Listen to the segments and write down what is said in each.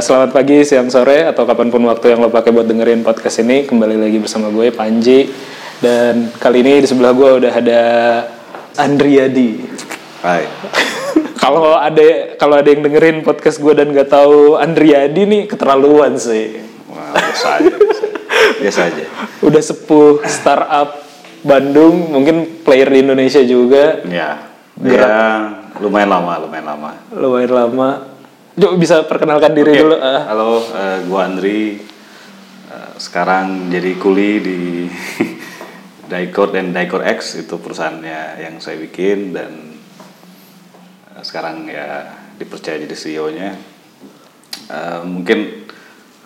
selamat pagi, siang, sore, atau kapan pun waktu yang lo pakai buat dengerin podcast ini. Kembali lagi bersama gue, Panji. Dan kali ini di sebelah gue udah ada Andriadi. Hai. Kalau ada kalau ada yang dengerin podcast gue dan gak tahu Andriadi nih keterlaluan sih. Wah, biasa aja. Biasa, biasa aja. Udah sepuh startup Bandung, mungkin player di Indonesia juga. Ya. Ya, lumayan lama, lumayan lama. Lumayan lama. Yuk bisa perkenalkan diri Oke, dulu. ah. Halo, eh, gua Andri. Eh, sekarang jadi kuli di Dicor dan Dicor X itu perusahaannya yang saya bikin dan sekarang ya dipercaya jadi CEO-nya. Eh, mungkin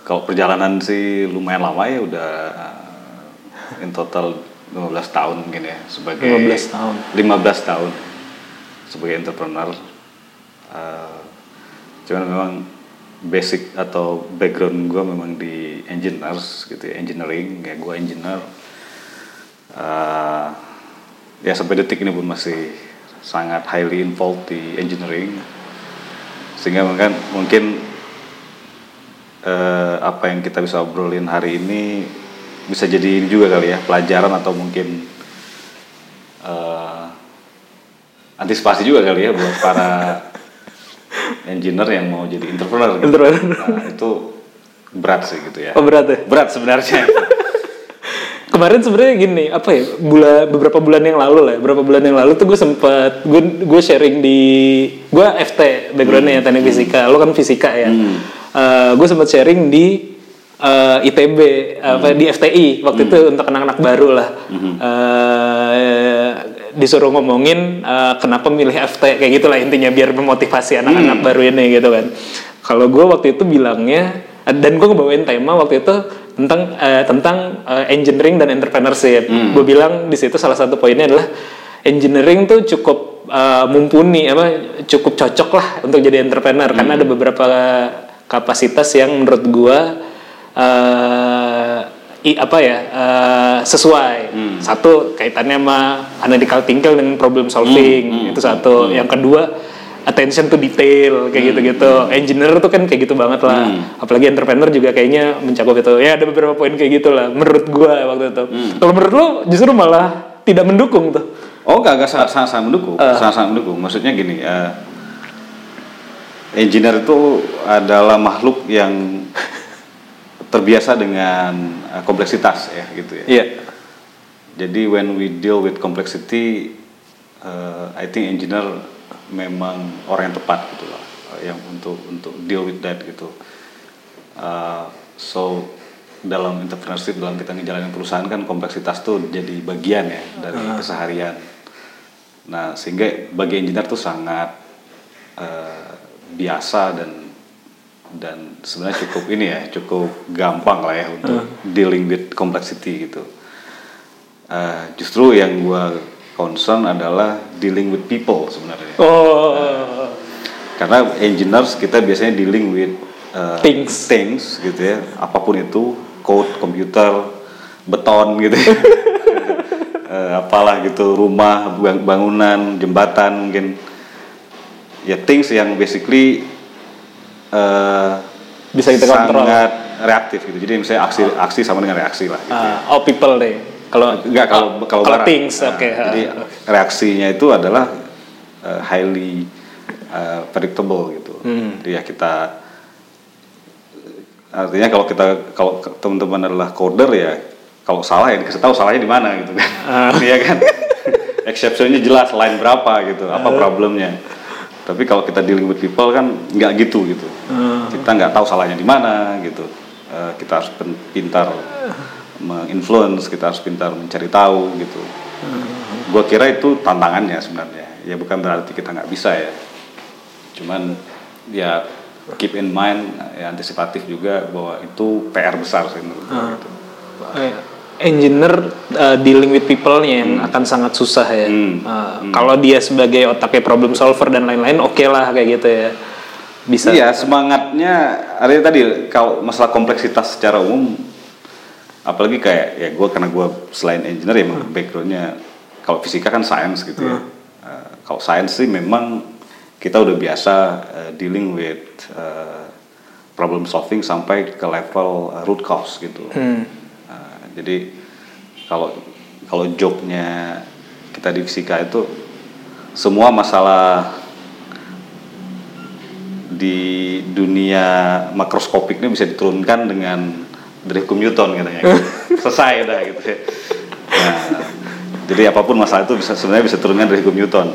kalau perjalanan sih lumayan lama ya udah in total 15 tahun mungkin ya sebagai 15 tahun. 15 tahun sebagai entrepreneur. Eh, cuman memang basic atau background gue memang di engineers gitu ya, engineering ya gue engineer. Eh, ya sampai detik ini pun masih sangat highly involved di engineering. Sehingga mungkin mungkin eh, apa yang kita bisa obrolin hari ini bisa jadi ini juga kali ya pelajaran atau mungkin eh, antisipasi juga kali ya buat para engineer yang mau jadi entrepreneur gitu. Entrepreneur. Nah, itu berat sih gitu ya. Oh berat ya? Berat sebenarnya. Kemarin sebenarnya gini, apa ya? Bulan beberapa bulan yang lalu lah, beberapa bulan yang lalu tuh gue sempet gue gue sharing di gue FT backgroundnya ya teknik fisika, lo kan fisika ya. gue sempat sharing di eh, ITB apa di FTI waktu itu untuk anak-anak baru lah. Eh, disuruh ngomongin eh, kenapa milih FT kayak gitulah intinya biar memotivasi anak-anak baru ini gitu kan. Kalau gue waktu itu bilangnya dan gue ngebawain tema waktu itu tentang eh, tentang eh, engineering dan entrepreneurship. Gue bilang di situ salah satu poinnya adalah engineering tuh cukup eh, mumpuni apa cukup cocok lah untuk jadi entrepreneur karena ada beberapa kapasitas yang menurut gue eh, i- apa ya eh, sesuai. Satu kaitannya sama analytical thinking dan problem solving itu satu. Yang kedua attention to detail kayak gitu-gitu. Engineer tuh kan kayak gitu banget lah. Apalagi entrepreneur juga kayaknya mencakup itu. Ya ada beberapa poin kayak gitu lah menurut gua waktu itu. Kalau menurut lo justru malah tidak mendukung tuh. Oh enggak, enggak sangat, sangat, sangat mendukung, sangat, sangat mendukung. Maksudnya gini, eh, engineer itu adalah makhluk yang terbiasa dengan eh, kompleksitas ya gitu ya. Iya. Jadi when we deal with complexity, eh, I think engineer memang orang yang tepat gitu loh, eh, yang untuk untuk deal with that gitu. Eh, so dalam entrepreneurship dalam kita ngejalanin perusahaan kan kompleksitas tuh jadi bagian ya dari keseharian. Nah sehingga bagi engineer tuh sangat eh, biasa dan dan sebenarnya cukup ini ya cukup gampang lah ya untuk dealing with complexity gitu. Eh, justru yang gua concern adalah dealing with people sebenarnya. Oh. Karena engineers kita biasanya dealing with uh, Things. things gitu ya, apa pun itu, code, komputer, beton gitu. ya. Eh, apalah gitu, rumah, bang- bangunan, jembatan mungkin. Ya things yang basically eh, Bisa kita kontrol. sangat reaktif gitu. Jadi misalnya aksi aksi sama dengan reaksi lah. Gitu. Ah, oh people deh. Kalau Enggak kalau oh, kalau kalau things Nah, oke. Jadi reaksinya itu adalah uh, highly uh, predictable gitu. Hmm. Jadi ya kita artinya kalau kita kalau teman-teman adalah coder ya kalau salah ya dikasih tahu salahnya di mana gitu kan. Ah. Iya kan. Exceptionnya jelas line berapa gitu, apa Ah. problemnya. Tapi kalau kita dealing with people kan nggak gitu gitu. Ah. Kita nggak tahu salahnya di mana gitu. Uh, kita harus pintar menginfluence, kita harus pintar mencari tahu gitu. Gua kira itu tantangannya sebenarnya. Ya bukan berarti kita nggak bisa ya. Cuman ya keep in mind ya antisipatif juga bahwa itu PR besar sih menurut gua gitu. Eh, engineer uh, dealing with people-nya yang akan sangat susah ya. Hmm. Uh, Kalau dia sebagai otaknya problem solver dan lain-lain, oke lah kayak gitu ya. Bisa. Iya, semangatnya artinya tadi kalau masalah kompleksitas secara umum apalagi kayak ya gue karena gue selain engineer ya emang backgroundnya kalau fisika kan sains gitu ya. Eh, kalau sains sih memang kita udah biasa eh, dealing with eh, problem solving sampai ke level uh, root cause gitu. Hmm. Jadi kalau kalau jobnya kita di fisika itu semua masalah di dunia makroskopik ini bisa diturunkan dengan dari hukum Newton katanya. Selesai udah gitu ya. Nah, jadi apa pun masalah itu bisa sebenarnya bisa turunkan dari hukum Newton.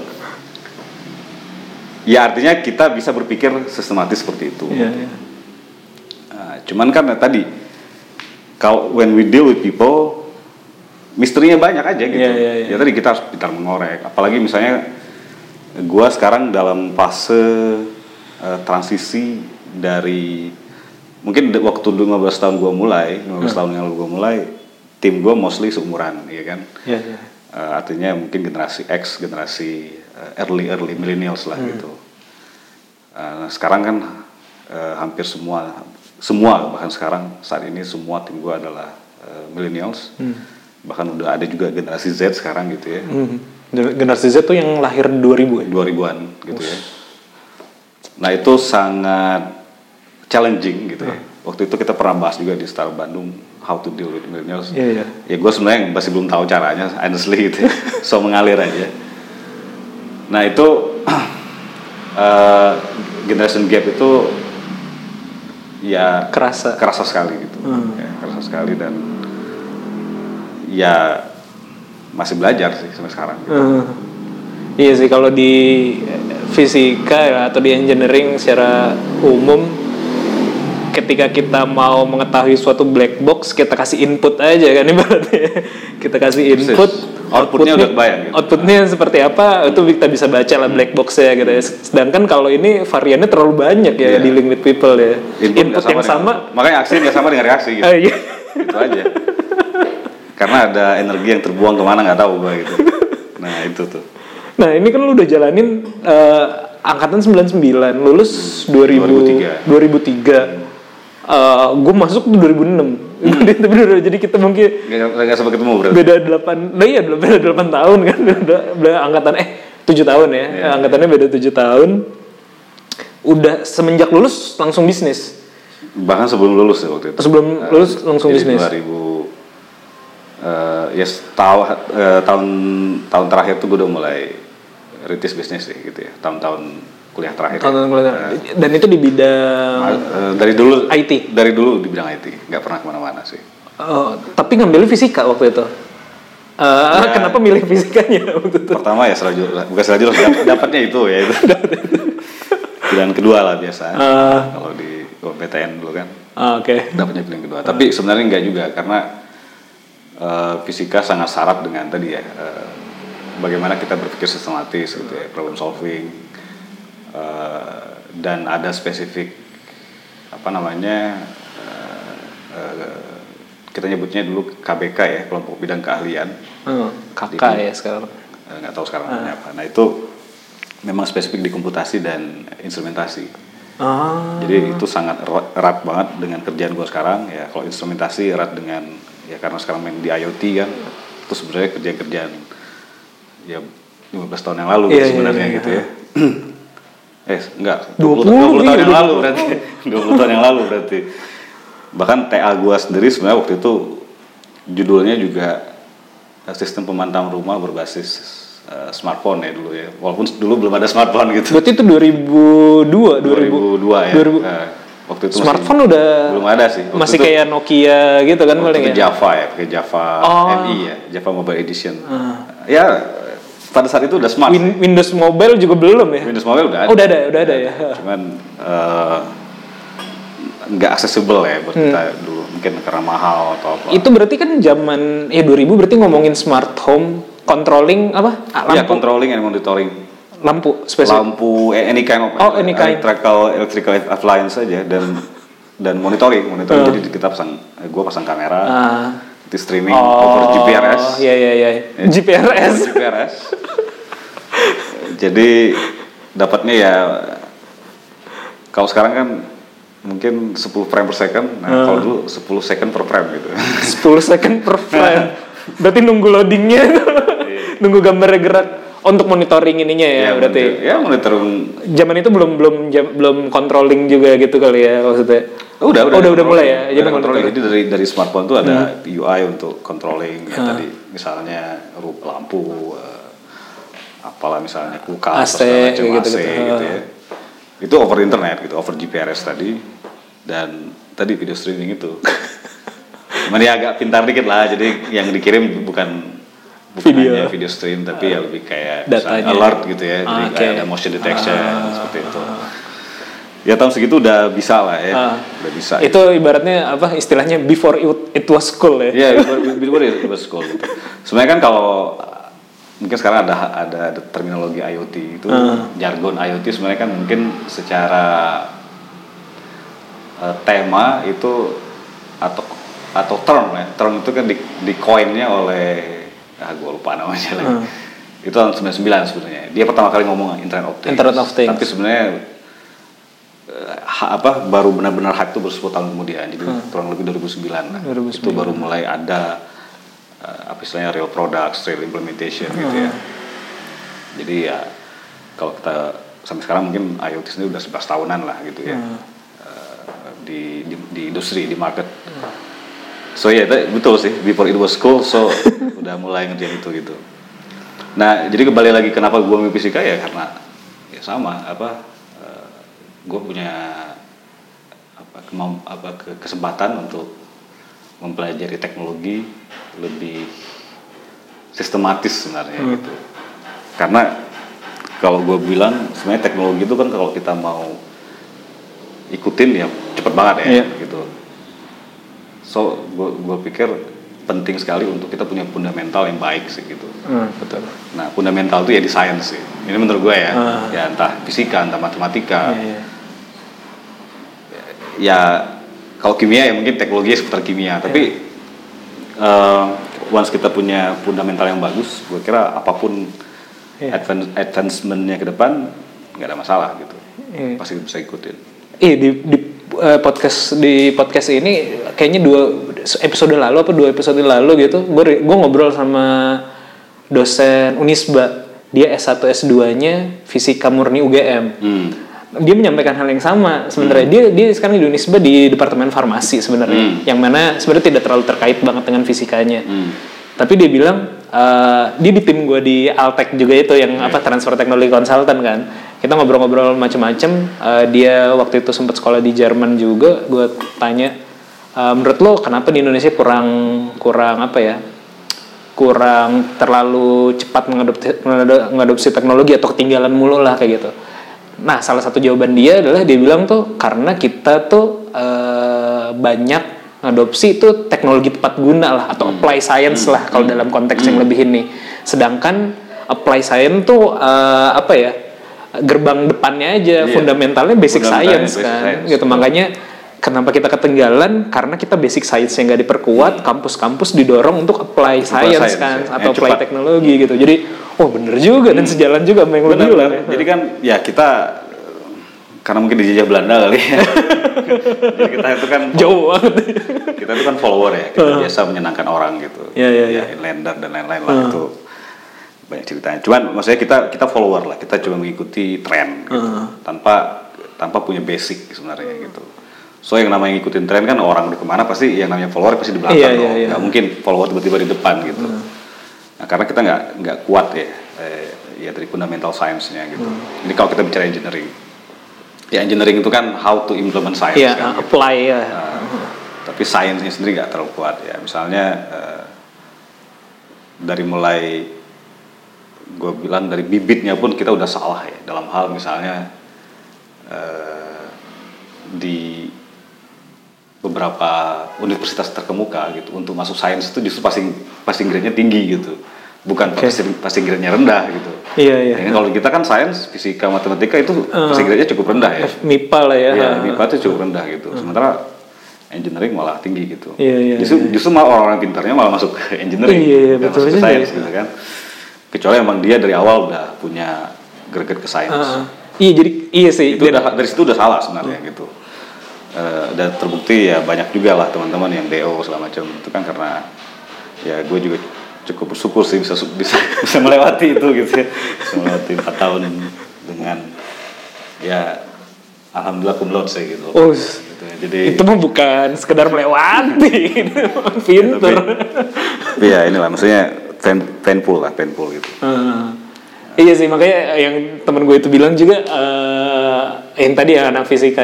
Ya artinya kita bisa berpikir sistematis seperti itu. Iya, iya. Nah, cuman kan tadi kalau when we deal with people misterinya banyak aja gitu. Iya, iya, iya. Ya tadi kita harus pintar mengorek. Apalagi misalnya gua sekarang dalam fase eh, transisi dari mungkin waktu 15 tahun gua mulai, 15 tahun yang lalu gua mulai, tim gua mostly seumuran, ya kan. Iya, iya. Eh, artinya mungkin generasi X, generasi eh, early early millennials lah gitu. Eh, nah, sekarang kan eh, hampir semua semua bahkan sekarang saat ini semua tim gua adalah eh, millennials. Bahkan udah ada juga generasi Z sekarang gitu ya. Hmm. Generasi Z tuh yang lahir 2000 ya? 2000-an gitu ya. Nah, itu sangat challenging gitu ya. Waktu itu kita pernah bahas juga di Star Bandung how to deal with millennials. Iya, iya. Ya gue sebenarnya masih belum tahu caranya, honestly gitu. ya. so mengalir aja. Nah itu eh, generation gap itu ya Kerasa. kerasa sekali gitu, Hmm. ya, kerasa sekali dan ya masih belajar sih sampai sekarang. Gitu. Eh, iya sih kalau di fisika ya, atau di engineering secara umum ketika kita mau mengetahui suatu black box kita kasih input aja kan ibaratnya kita kasih input Outputnya udah kebayang gitu. outputnya seperti apa itu kita bisa baca lah black boxnya gitu ya sedangkan kalau ini variannya terlalu banyak ya Iya. dealing with people ya input, nggak yang dengan- sama makanya aksi nggak sama dengan reaksi gitu. Ah, iya. gitu aja karena ada energi yang terbuang ke mana nggak tahu gue gitu nah itu tuh Nah ini kan lu udah jalanin eh, angkatan 99, lulus 2000, 2003. 2003. Eh, gue masuk tuh 2006. Tapi udah jadi kita mungkin nggak nggak sempat ketemu berarti beda 8, nah iya beda 8 tahun kan, beda, beda angkatan eh 7 tahun ya, Iya. angkatannya beda 7 tahun. Udah semenjak lulus langsung bisnis. bahkan sebelum lulus ya waktu itu Sebelum Eh, lulus langsung jadi bisnis. 2000 eh ya tahu eh, tahun tahun terakhir tuh gue udah mulai rintis bisnis sih gitu ya tahun-tahun kuliah terakhir Tahun kuliah. Dan itu di bidang Eh, dari dulu IT. dari dulu di bidang IT nggak pernah ke mana-mana sih Oh, tapi ngambil fisika waktu itu. Eh, Ya. Kenapa milih fisikanya waktu itu? pertama ya selaju bukan selaju dap- dapatnya itu ya itu pilihan kedua lah biasa Ah. kalau di PTN dulu kan Ah, Oke. dapatnya pilihan kedua tapi sebenarnya enggak juga karena eh, fisika sangat syarat dengan tadi ya eh, bagaimana kita berpikir sistematis gitu ya problem solving eh, dan ada spesifik apa namanya eh, eh, kita nyebutnya dulu KBK ya kelompok bidang keahlian Oh, kakak ya sekarang. Nggak tahu sekarang namanya apa. Nah itu memang spesifik di komputasi dan instrumentasi. Ah. Jadi itu sangat erat, banget dengan kerjaan gue sekarang. Ya kalau instrumentasi erat dengan ya karena sekarang main di IoT kan, itu sebenarnya kerjaan-kerjaan ya 15 tahun yang lalu Iya, iya, sebenarnya iya, gitu ya. eh enggak 20, 20, 20 tahun iya, yang lalu 20. berarti 20 tahun yang lalu berarti bahkan TA gua sendiri sebenarnya waktu itu judulnya juga eh, sistem pemantau rumah berbasis eh, smartphone ya dulu ya walaupun dulu belum ada smartphone gitu Berarti itu 2002, 2000. 2002 ya 2000. Eh, waktu itu Smartphone masih, udah belum ada sih Waktu masih itu- kayak Nokia gitu kan waktu paling itu ya. Java ya pakai Java Oh. MI ya Java Mobile Edition ya pada saat itu udah smart Win- Windows Mobile juga belum ya? Windows Mobile udah ada Oh, udah ada, udah ada ya. cuman eh, nggak accessible ya buat kita dulu mungkin karena mahal atau apa Itu berarti kan zaman ya 2000 berarti ngomongin smart home controlling apa? Ah, ya Lampu controlling and monitoring lampu spesifik. lampu eh, any kind of Oh, any kind. electrical electrical appliance saja dan dan monitoring monitoring jadi kita pasang eh, gua pasang kamera Ah. Di streaming over GPRS Iya iya iya. GPRS. Over GPRS jadi dapatnya ya kalau sekarang kan mungkin 10 frame per second nah kalau dulu 10 second per frame gitu 10 second per frame. Berarti nunggu loadingnya itu. nunggu gambarnya gerak. untuk monitoring ininya ya, berarti. monitor- ya monitoring Zaman itu belum belum jam- belum controlling juga gitu kali ya maksudnya. Oh, udah, Oh, udah, udah, udah mulai ya? Udah Jadi Hmm. controlling. Jadi dari dari smartphone tuh ada UI untuk controlling ya tadi misalnya ru- lampu eh, apalah misalnya kulkas AC, macam, gitu-gitu. AC gitu ya. Itu over internet gitu, over GPRS tadi dan tadi video streaming itu. Cuman ya agak pintar dikit lah, jadi yang dikirim bukan bukan Video. hanya video stream tapi ya lebih kayak Datanya. alert gitu ya, jadi Ah, kayak oke. ada motion detection seperti itu. Ya tahun segitu udah bisa lah ya, Ah. udah bisa. Itu ibaratnya apa istilahnya before it, it was cool ya. Iya, before, before it was cool gitu. Sebenarnya kan kalau uh, mungkin sekarang ada ada, ada terminologi IoT itu jargon IoT sebenarnya kan mungkin secara uh, tema itu atau atau term ya term itu kan di, di coinnya oleh ah gue lupa namanya lagi itu tahun 99 sebenarnya dia pertama kali ngomong Internet of Things Internet of Things. tapi sebenarnya apa baru benar-benar hype itu baru 10 tahun kemudian. Jadi kurang lebih 2009 lah. 2009. itu baru mulai ada eh, apa istilahnya real products real implementation gitu ya. Jadi ya kalau kita sampai sekarang mungkin IoT sendiri udah 11 tahunan lah gitu ya. Eh, di, di di industri di market. So ya itu- betul sih. Before it was cool so udah mulai ngerjain itu gitu. Nah jadi kembali lagi kenapa gue milih fisika ya? Karena ya sama apa gue punya apa, kemam- apa ke- kesempatan untuk mempelajari teknologi lebih sistematis sebenarnya gitu karena kalau gue bilang sebenarnya teknologi itu kan kalau kita mau ikutin ya cepet banget ya Iya. gitu so gue pikir penting sekali untuk kita punya fundamental yang baik sih gitu Hmm, betul. Nah, fundamental itu ya di science sih. Ini menurut gue ya. Ah. Ya entah fisika, entah matematika. Iya, iya. Ya kalau kimia ya mungkin teknologi seputar kimia. Tapi eh, once kita punya fundamental yang bagus, gue kira apa pun Iya. advance, advancementnya ke depan nggak ada masalah gitu. Iya. Pasti bisa ikutin. Ih di, di eh, podcast di podcast ini kayaknya dua episode lalu apa dua episode lalu gitu gue gue ngobrol sama dosen Unisba dia S1 S2-nya fisika murni UGM Hmm. Dia menyampaikan hal yang sama. Sebenarnya dia dia sekarang di Unisba di departemen farmasi sebenarnya Hmm. yang mana sebenarnya tidak terlalu terkait banget dengan fisikanya. Hmm. tapi dia bilang eh, dia di tim gue di Altek juga itu yang apa transfer teknologi konsultan kan. Kita ngobrol-ngobrol macem-macem Eh, dia waktu itu sempat sekolah di Jerman juga. Gue tanya "Eh, menurut lo kenapa di Indonesia kurang kurang apa ya kurang terlalu cepat mengadopsi, mengadopsi teknologi atau ketinggalan mulu lah kayak gitu nah salah satu jawaban dia adalah dia bilang tuh karena kita tuh eh, banyak ngadopsi itu teknologi tepat guna lah atau apply science lah kalau dalam konteks yang lebih ini. Sedangkan apply science tuh eh, apa ya gerbang depannya aja Iya. fundamentalnya basic science basic kan science. gitu. Makanya kenapa kita ketinggalan? Karena kita basic science yang nggak diperkuat kampus-kampus didorong untuk apply science, science, kan ya. atau Yang apply teknologi gitu. Jadi oh bener juga dan sejalan juga sama yang lo bilang. Jadi kan ya kita karena mungkin dijajah Belanda kali ya. Jadi kita itu kan jauh banget. kita itu kan follower ya kita biasa menyenangkan orang gitu. Iya, iya, iya. inlander dan lain-lain lah itu banyak ceritanya. Cuman maksudnya kita kita follower lah. Kita cuma mengikuti tren gitu. Tanpa tanpa punya basic sebenarnya gitu so yang namanya ngikutin tren kan orang udah ke mana pasti yang namanya follower pasti di belakang Iya, dong iya, iya. nggak mungkin follower tiba-tiba di depan gitu nah karena kita nggak nggak kuat ya eh, ya dari fundamental science-nya gitu ini kalau kita bicara engineering ya engineering itu kan how to implement science Iya, kan gitu. apply ya. Nah, tapi sainsnya sendiri nggak terlalu kuat ya. Misalnya eh, dari mulai gue bilang dari bibitnya pun kita udah salah ya dalam hal misalnya eh, di beberapa universitas terkemuka gitu untuk masuk sains itu justru passing passing grade-nya tinggi gitu bukan Oke. passing, passing grade-nya rendah gitu Iya, iya. Ini kalau kita kan sains fisika matematika itu passing grade-nya cukup rendah ya MIPA lah ya. Iya, MIPA itu cukup rendah gitu. Sementara engineering malah tinggi gitu. Iya, iya, justru, justru malah orang-orang pintarnya malah masuk ke engineering. Iya, iya, bukan betul masuk ke juga science ya. gitu kan. Kecuali emang dia dari awal udah punya greget ke science. Ah, iya jadi iya sih. itu Dan- udah dari situ udah salah sebenarnya gitu. Eh, dan terbukti ya banyak juga lah teman-teman yang DO segala macam itu kan karena ya gue juga cukup bersyukur sih bisa bisa bisa melewati itu gitu ya bisa melewati empat tahun dengan ya alhamdulillah laude sih gitu. Oh, Gitu ya. Jadi itu mah bukan sekedar melewati, pinter. tapi ya inilah maksudnya pain, painful lah painful gitu. Eh, iya sih makanya yang temen gue itu bilang juga eh yang tadi yang anak fisika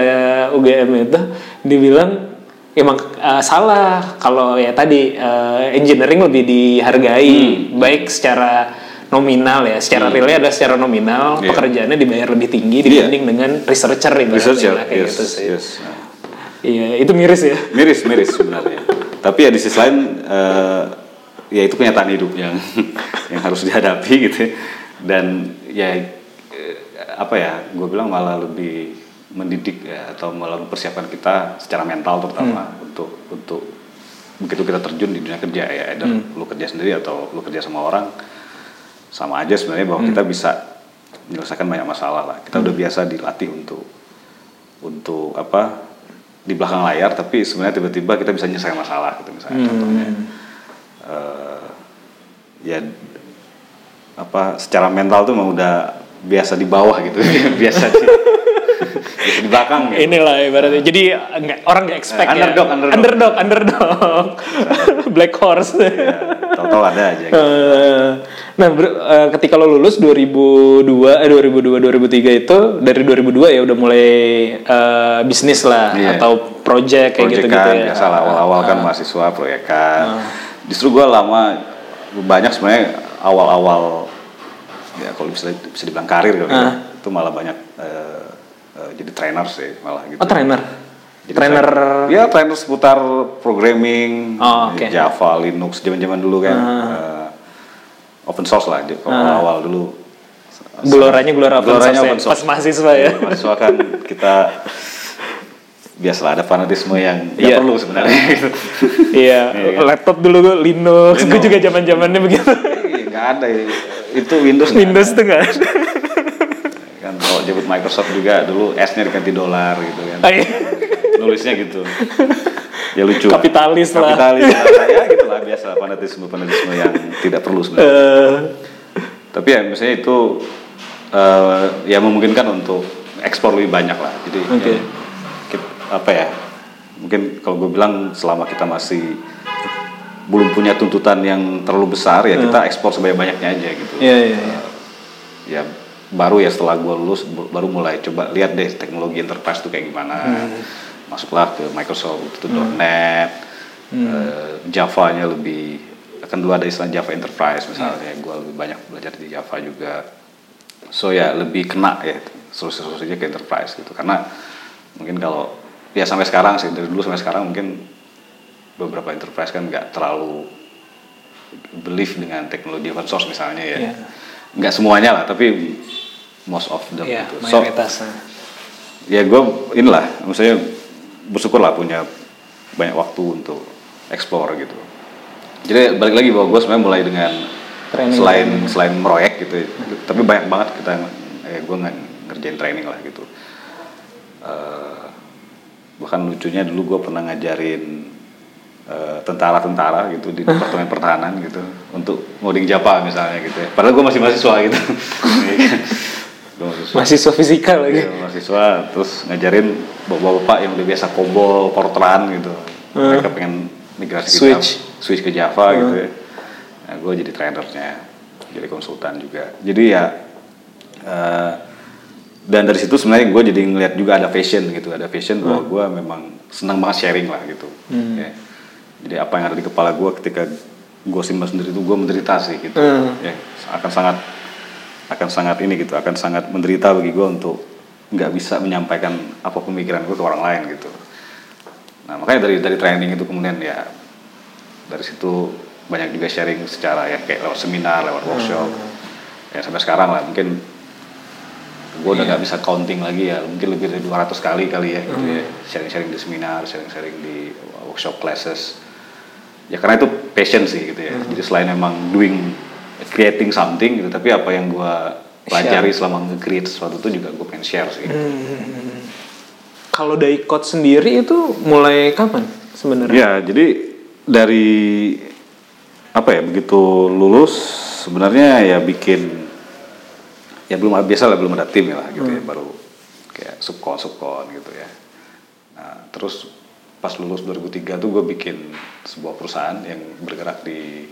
UGM itu dibilang emang eh, salah kalau ya tadi eh, engineering lebih dihargai baik secara nominal ya secara realnya ada secara nominal Iya. pekerjaannya dibayar lebih tinggi Iya. dibanding dengan researcher Researcher, lah, kayak yes, gitu sih yes. Iya itu miris ya miris miris sebenarnya. Tapi ya di sisi lain eh, ya itu kenyataan hidup yang yang harus dihadapi gitu. ya. Dan ya eh, apa ya, gue bilang malah lebih mendidik ya, atau malah mempersiapkan kita secara mental terutama untuk untuk begitu kita terjun di dunia kerja ya, either lu kerja sendiri atau lu kerja sama orang sama aja sebenarnya bahwa kita bisa menyelesaikan banyak masalah lah. Kita udah biasa dilatih untuk untuk apa di belakang layar tapi sebenarnya tiba-tiba kita bisa menyelesaikan masalah gitu misalnya contohnya. Eh, ya apa secara mental tuh memang udah biasa di bawah gitu biasa di, biasa di belakang gitu. inilah ibaratnya jadi nggak orang nggak expect Eh, underdog, ya underdog. underdog underdog black horse ya, tahu-tahu ada aja gitu. Eh, nah ber- eh, ketika lo lulus 2002 eh 2002 2003 itu dari 2002 ya udah mulai eh, bisnis lah Iya. atau project kayak gitu-gitu proyekan ya. biasa awal-awal kan mahasiswa proyekan justru gue lama banyak sebenarnya awal-awal ya kalau bisa bisa dibilang karir kali ya, Ah. itu malah banyak eh, eh, jadi trainer sih malah gitu Oh trainer. Jadi trainer ya trainer seputar programming Oh, oke. Java Linux zaman-zaman dulu kan eh, open source lah di- kalau awal dulu Geloranya gelora open source ya, open source. pas mahasiswa ya. mahasiswa kan kita biasalah ada fanatisme yang Iya. perlu sebenarnya Iya, Iya kan? laptop dulu gue Linux, gue Linux. juga zaman zamannya begitu. Nggak ada itu Windows Windows tuh nggak ada. kan kalau nyebut Microsoft juga dulu S-nya diganti dolar gitu kan Ah, iya. nulisnya gitu ya lucu Kapitalis lah. kapitalis lah. ya gitu lah biasa fanatisme fanatisme yang tidak perlu sebenarnya Eh, tapi ya misalnya itu eh, ya memungkinkan untuk ekspor lebih banyak lah jadi Oke. ya, apa ya mungkin kalau gue bilang selama kita masih belum punya tuntutan yang terlalu besar ya kita ekspor sebanyak-banyaknya aja gitu. Iya iya. iya. ya baru ya setelah gue lulus baru mulai. Coba lihat deh teknologi enterprise itu kayak gimana. Masuklah ke Microsoft itu .NET. Eh, Java-nya lebih kan dulu ada istilah Java Enterprise misalnya. Gue lebih banyak belajar di Java juga. So ya lebih kena ya solusi-solusinya ke enterprise gitu. Karena mungkin kalau ya sampai sekarang sih dari dulu sampai sekarang mungkin beberapa enterprise kan nggak terlalu believe dengan teknologi open source misalnya ya. Iya. nggak semuanya lah tapi most of them Iya, gitu. So ya gue inilah maksudnya bersyukur lah punya banyak waktu untuk explore gitu. Jadi balik lagi bahwa gue sebenarnya mulai dengan Training. selain selain proyek gitu tapi banyak banget kita eh, gue ngerjain training lah gitu. Eh, bahkan lucunya dulu gue pernah ngajarin tentara-tentara gitu di departemen pertahanan gitu untuk ngoding Java misalnya gitu ya. Padahal gue masih mahasiswa gitu. Gua mahasiswa. Mahasiswa fisika lagi. Iya, mahasiswa terus ngajarin bapak-bapak yang udah biasa COBOL, Fortran gitu. Mereka pengen migrasi Switch. Java, switch ke Java gitu ya. Nah, gue jadi trainernya, jadi konsultan juga. Jadi ya eh, dan dari situ sebenarnya gue jadi ngeliat juga ada passion gitu, ada passion bahwa gue memang senang banget sharing lah gitu. Ya. Jadi apa yang ada di kepala gue ketika gue simpan sendiri itu gue menderita sih gitu. Hmm. Ya, akan sangat akan sangat ini gitu, akan sangat menderita bagi gue untuk nggak bisa menyampaikan apa pemikiran gue ke orang lain gitu. Nah makanya dari dari training itu kemudian ya dari situ banyak juga sharing secara ya kayak lewat seminar, lewat workshop. Ya sampai sekarang lah mungkin gue udah nggak bisa counting lagi ya mungkin lebih dari 200 kali kali ya gitu ya sharing-sharing di seminar, sharing-sharing di workshop classes. Ya karena itu passion sih gitu ya. Jadi selain emang doing creating something gitu, tapi apa yang gue pelajari selama nge-create sesuatu itu juga gue pengen share sih. Kalau dari code sendiri itu mulai kapan sebenarnya? Ya, jadi dari apa ya begitu lulus sebenarnya ya bikin ya belum biasa lah belum ada tim ya lah gitu ya baru kayak subkon subkon gitu ya nah terus pas lulus 2003 tuh gue bikin sebuah perusahaan yang bergerak di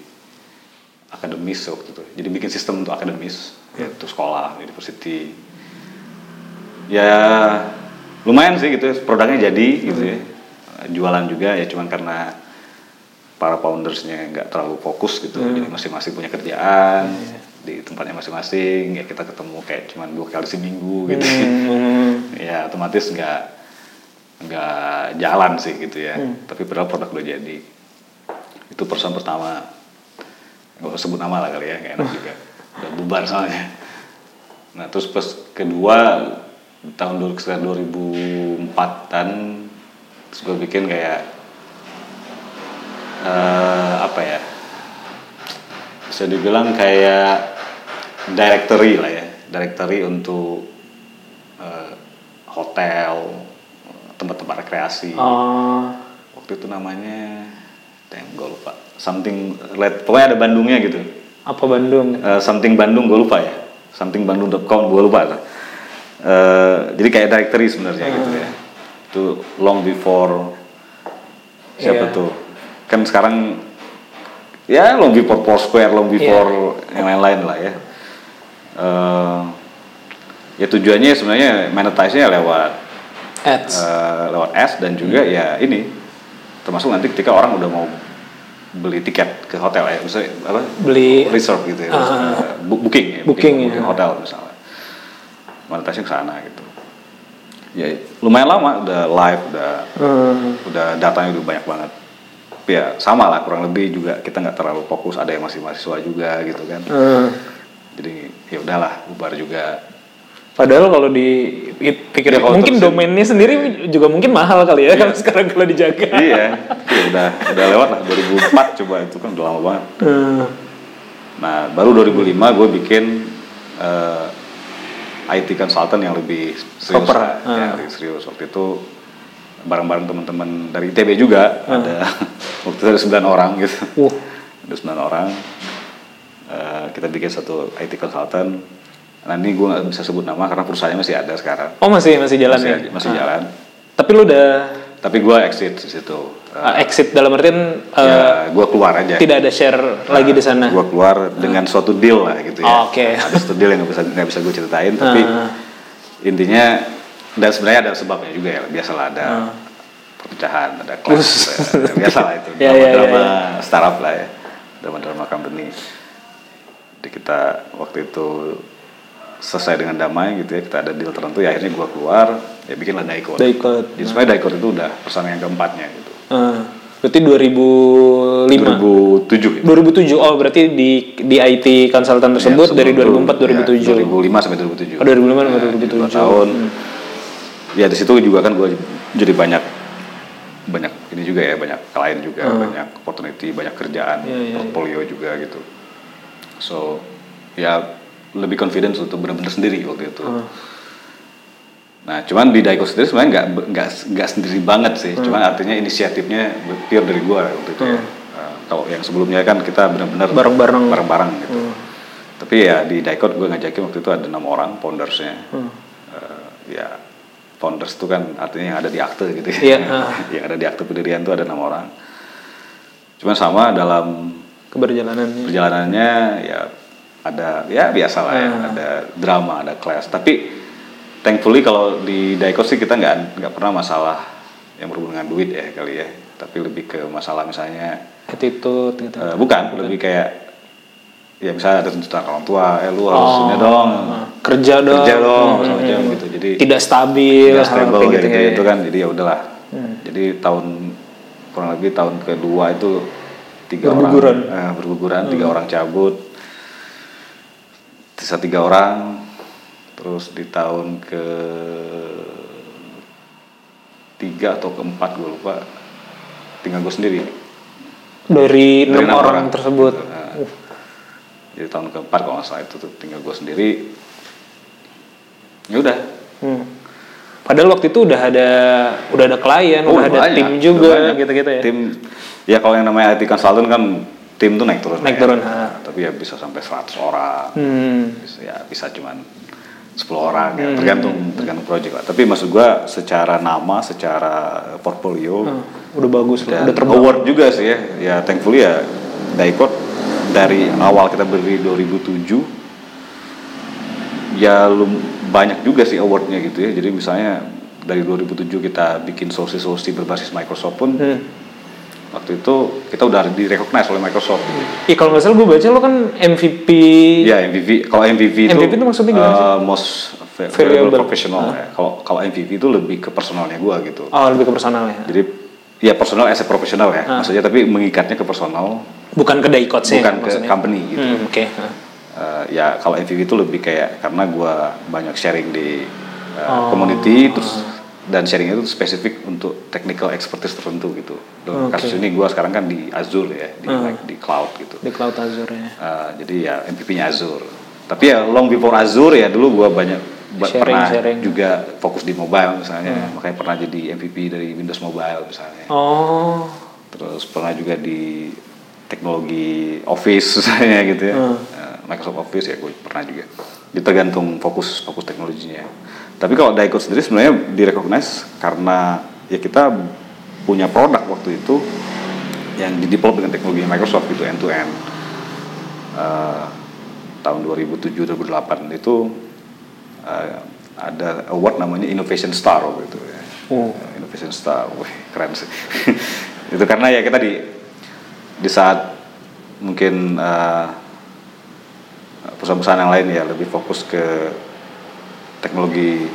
akademis waktu itu. Jadi bikin sistem untuk akademis yaitu sekolah university. Ya lumayan sih gitu produknya jadi gitu ya. Jualan juga ya cuman karena para foundersnya nggak terlalu fokus gitu. Jadi masing-masing punya kerjaan di tempatnya masing-masing. Ya kita ketemu kayak cuman dua kali seminggu gitu. Ya otomatis nggak nggak jalan sih gitu ya. Tapi padahal produk udah jadi. Itu perusahaan pertama. Nggak usah sebut nama lah kali ya nggak enak juga. Udah bubar soalnya. Nah terus pas kedua tahun dulu sekitar 2004an terus gue bikin kayak eh, apa ya? Bisa dibilang kayak directory lah ya. Directory untuk eh, hotel tempat-tempat rekreasi. Oh, waktu itu namanya damn gue lupa. Something pokoknya ada Bandungnya gitu. Apa Bandung? Eh, something Bandung gue lupa ya. Something bandung.com gue lupa Eh, jadi kayak directory sebenarnya gitu ya. Itu long before siapa Iya. tuh. Kan sekarang ya long before Foursquare long before yang lain-lain lah ya. Eh, ya tujuannya sebenarnya monetize-nya lewat Ads. eh, lewat ads dan juga ya ini termasuk nanti ketika orang udah mau beli tiket ke hotel ya misalnya apa Beli reserve gitu ya bu- booking ya Booking, ya. booking hotel misalnya monetasi ke sana gitu ya lumayan lama udah live udah Hmm. udah datanya udah banyak banget ya sama lah kurang lebih juga kita nggak terlalu fokus ada yang masih mahasiswa juga gitu kan Hmm. jadi ya udahlah bubar juga Padahal kalau dipikir Ya, kalau mungkin terusin. domainnya sendiri juga mungkin mahal kali ya kalau sekarang kalau dijaga. iya ya udah udah lewat lah 2004 coba itu kan udah lama banget Hmm. Nah, baru 2005 gue bikin eh, IT consultant yang lebih serius Proper, ah. ya, lebih serius. Waktu itu bareng-bareng teman-teman dari ITB juga ada waktu itu ada 9 orang gitu. Uh. Ada 9 orang. Eh, kita bikin satu IT consultant. Nah, ini gue nggak bisa sebut nama karena perusahaannya masih ada sekarang. Oh masih masih jalan masih, ya? masih Ah. jalan. Tapi lu udah Tapi gue exit di situ. Eh, uh, exit dalam artian uh, ya, gue keluar aja. tidak ada share lagi di sana. Gue keluar dengan suatu deal lah gitu ya. Oh, oke. Ada suatu deal yang nggak bisa nggak bisa gue ceritain, tapi Ah. intinya dan sebenarnya ada sebabnya juga ya. Biasalah ada Ah. perpecahan, ada clash, ya, biasalah itu. Ya, ya, Drama-drama ya, startup lah ya, drama-drama company. Jadi kita waktu itu selesai dengan damai gitu ya, kita ada deal tertentu ya akhirnya gue keluar, ya bikinlah Daikot. Daikot. Jadi sebenarnya Daikot itu udah perusahaan yang keempatnya gitu. Uh, berarti 2005. 2007 gitu. 2007. Oh, berarti di di IT konsultan tersebut Ya, dari sebelum 2004 itu, 2007. ya, 2005 sampai 2007. Oh, 2005 sampai Nah, 2007. dua tahun. Ya di situ juga kan gue jadi banyak banyak ini juga ya banyak klien juga banyak opportunity banyak kerjaan Hmm. Iya, iya, portfolio juga gitu. So ya lebih confidence untuk benar-benar sendiri waktu itu. Hmm. Nah, cuman di Daiko sendiri sebenarnya nggak nggak nggak sendiri banget sih. Hmm. Cuman artinya inisiatifnya pure dari gua waktu itu ya. Nah, kalau yang sebelumnya kan kita benar-benar Bareng-bareng. bareng-bareng gitu. Tapi ya di Daikot gue ngajakin waktu itu ada enam orang foundersnya. Eh, ya founders itu kan artinya yang ada di akte gitu ya. Iya, ah. yang ada di akte pendirian itu ada enam orang. Cuman sama dalam Keberjalanannya. perjalanannya ya ada ya biasa lah ya, Ah. ada drama, ada clash. Tapi thankfully kalau di Daikot sih kita nggak nggak pernah masalah yang berhubungan dengan duit ya kali ya. Tapi lebih ke masalah misalnya Attitude gitu. Eh, bukan, lebih kayak ya misalnya ada tuntutan orang tua, eh lu harus Oh, ini dong, kerja dong. kerja dong, Hmm, segala macam hmm. gitu. Jadi Tidak stabil, tidak kayak kayak gitu, ya. itu kan, jadi ya udahlah. Jadi tahun kurang lebih tahun kedua itu tiga Berguguran. orang eh, berguguran, tiga orang cabut, sisa tiga orang, terus di tahun ke tiga atau keempat gue lupa, tinggal gue sendiri. Dari enam orang, tersebut. Nah, Jadi tahun keempat kalau nggak salah itu tuh tinggal gue sendiri. Ya udah. Hmm. Padahal waktu itu udah ada udah ada klien, Oh, udah ada banyak, tim udah juga banyak. gitu-gitu ya. Tim ya kalau yang namanya IT consultant kan tim tuh naik turun Naik ya. turun. Nah, tapi ya bisa sampai 100 orang Hmm. bisa, ya bisa cuman 10 orang ya tergantung tergantung project lah tapi maksud gua secara nama secara portfolio Hmm, Udah bagus dan udah terbang. award juga sih ya ya thankfully ya Daikot dari awal kita berdiri 2007 ya lum, banyak juga sih awardnya gitu ya jadi misalnya dari 2007 kita bikin solusi-solusi berbasis Microsoft pun Hmm. Waktu itu kita udah direcognize oleh Microsoft. Ih kalau nggak salah gue baca lo kan MVP. Ya MVP, kalau MVP itu MVP itu maksudnya gimana sih? uh, most va- Valuable. valuable professional ya. Kalau kalau MVP itu lebih ke personalnya gua gitu. Oh lebih ke personal ya. Jadi ya personal as a professional ya, maksudnya tapi mengikatnya ke personal, Bukan ke Daikot sih. bukan ke maksudnya. company gitu. Hmm, Oke. Hah. Uh, ya kalau MVP itu lebih kayak karena gua banyak sharing di uh, Oh. community terus dan sharing itu spesifik untuk technical expertise tertentu gitu. Dalam kasus ini gua sekarang kan di Azure ya, di Hmm. di cloud gitu. Di Cloud Azure ya. Uh, jadi ya MVP-nya Azure. Tapi ya long before Azure ya dulu gua banyak ba- Sharing, pernah sharing. juga fokus di mobile misalnya, makanya pernah jadi MVP dari Windows Mobile misalnya. Oh. Terus pernah juga di teknologi Office misalnya gitu ya. Hmm. Uh, Microsoft Office ya gue pernah juga. Jadi tergantung fokus fokus teknologinya. Tapi kalau Daikot sendiri sebenarnya direcognize karena ya kita punya produk waktu itu yang di develop dengan teknologi Microsoft gitu end to end. Uh, tahun 2007 2008 itu uh, ada award namanya Innovation Star waktu itu ya. Oh. Uh, Innovation Star, wih keren sih. itu karena ya kita di di saat mungkin uh, perusahaan-perusahaan yang lain ya lebih fokus ke teknologi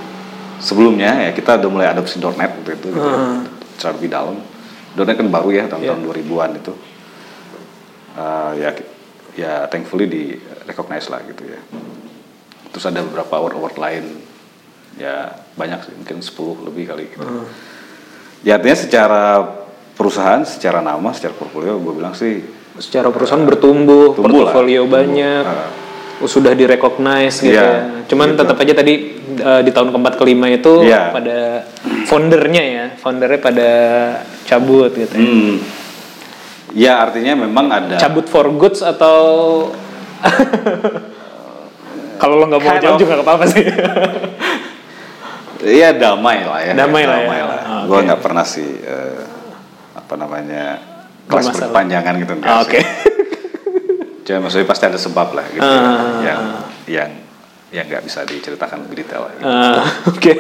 sebelumnya ya kita udah mulai adopsi .NET waktu itu gitu, Hmm. secara lebih dalam. .NET kan baru ya tahun-tahun Iya. 2000-an itu. Uh, ya ya thankfully di recognize lah gitu ya. Terus ada beberapa award-award lain ya banyak sih mungkin 10 lebih kali gitu. Hmm. Ya artinya secara perusahaan, secara nama, secara portfolio gue bilang sih Secara perusahaan bertumbuh, Tumbuh lah, portofolio tumbuh. banyak, Ah. Sudah direcognize gitu Iya, ya. Cuman gitu. tetap aja tadi eh, di tahun keempat kelima itu Iya. pada foundernya ya, foundernya pada cabut gitu ya. Hmm. Ya artinya memang ada Cabut for goods atau kalau lo nggak mau Kind jawab of. juga nggak apa-apa sih. Iya damai lah ya. Damai lah ya. Ah, Gue oke. nggak pernah sih eh, apa namanya kelas berpanjangan gitu Ah, Cuma maksudnya pasti ada sebab lah gitu Ah. yang yang yang nggak bisa diceritakan lebih detail lah. Gitu. Ah, Oke.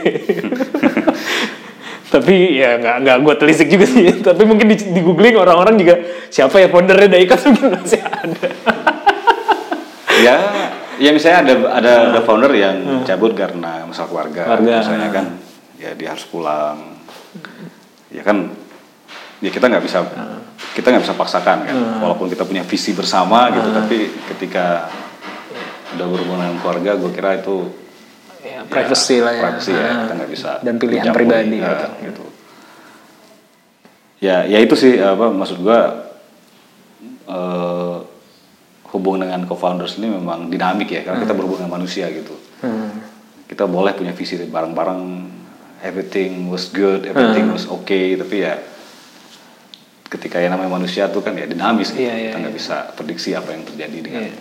Tapi ya nggak nggak gue telisik juga sih. Tapi mungkin di, di googling orang-orang juga siapa ya foundernya Daikot mungkin masih ada. ya ya misalnya ada ada ada founder yang cabut karena masalah keluarga. Keluarga. misalnya kan ya dia harus pulang ya kan ya kita nggak bisa Hmm. kita nggak bisa paksakan kan walaupun kita punya visi bersama Hmm. gitu tapi ketika udah berhubungan dengan keluarga gue kira itu Ya, privacy lah ya. privacy ya Ah. kita nggak bisa Dan pilihan mencampuri, pribadi eh, gitu. gitu ya ya itu sih apa maksud gua eh, hubungan dengan co-founders ini memang dinamik ya karena kita berhubungan dengan manusia gitu Hmm. kita boleh punya visi bareng-bareng everything was good everything Hmm. was okay tapi ya ketika yang namanya manusia tuh kan ya dinamis gitu Iya, iya, kita nggak iya. bisa prediksi apa yang terjadi dengan Iya.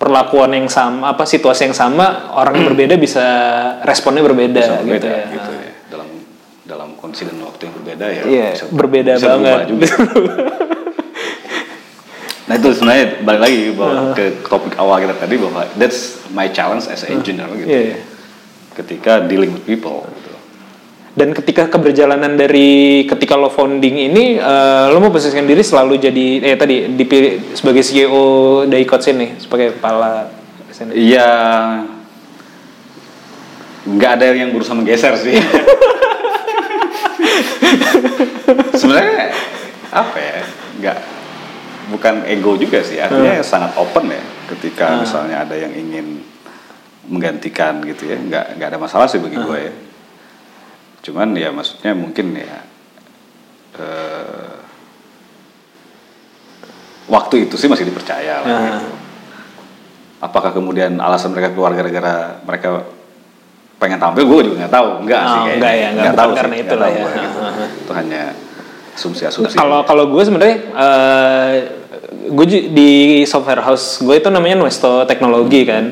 Perlakuan yang sama, apa situasi yang sama, orang yang berbeda bisa responnya berbeda, bisa gitu berbeda ya. gitu ya dalam dalam kondisi dan waktu yang berbeda ya Iya, bisa, berbeda bisa banget. juga. nah itu sebenarnya balik lagi bahwa ke topik awal kita tadi bahwa that's my challenge as an engineer gitu Iya, iya. ketika dealing with people gitu. Dan ketika keberjalanan dari ketika lo founding ini, eh, lo mau posisikan diri selalu jadi, eh tadi dipilih sebagai CEO Daikot sini, sebagai kepala. Iya. Nggak ada yang berusaha menggeser sih. Sebenarnya apa ya nggak bukan ego juga sih. Artinya sangat open ya ketika misalnya ada yang ingin menggantikan gitu ya. Nggak nggak ada masalah sih bagi gue ya cuman ya maksudnya mungkin ya eh, waktu itu sih masih dipercaya lah Ah. gitu. apakah kemudian alasan mereka keluar gara-gara mereka pengen tampil gue juga nggak tahu enggak sih Oh, kayaknya enggak ya, enggak, Nggak bukan tahu sih, karena nggak itu lah ya. gitu. Itu hanya asumsi-asumsi Kalau kalau gue sebenarnya eh, gue di software house gue itu namanya Nuesto Teknologi kan.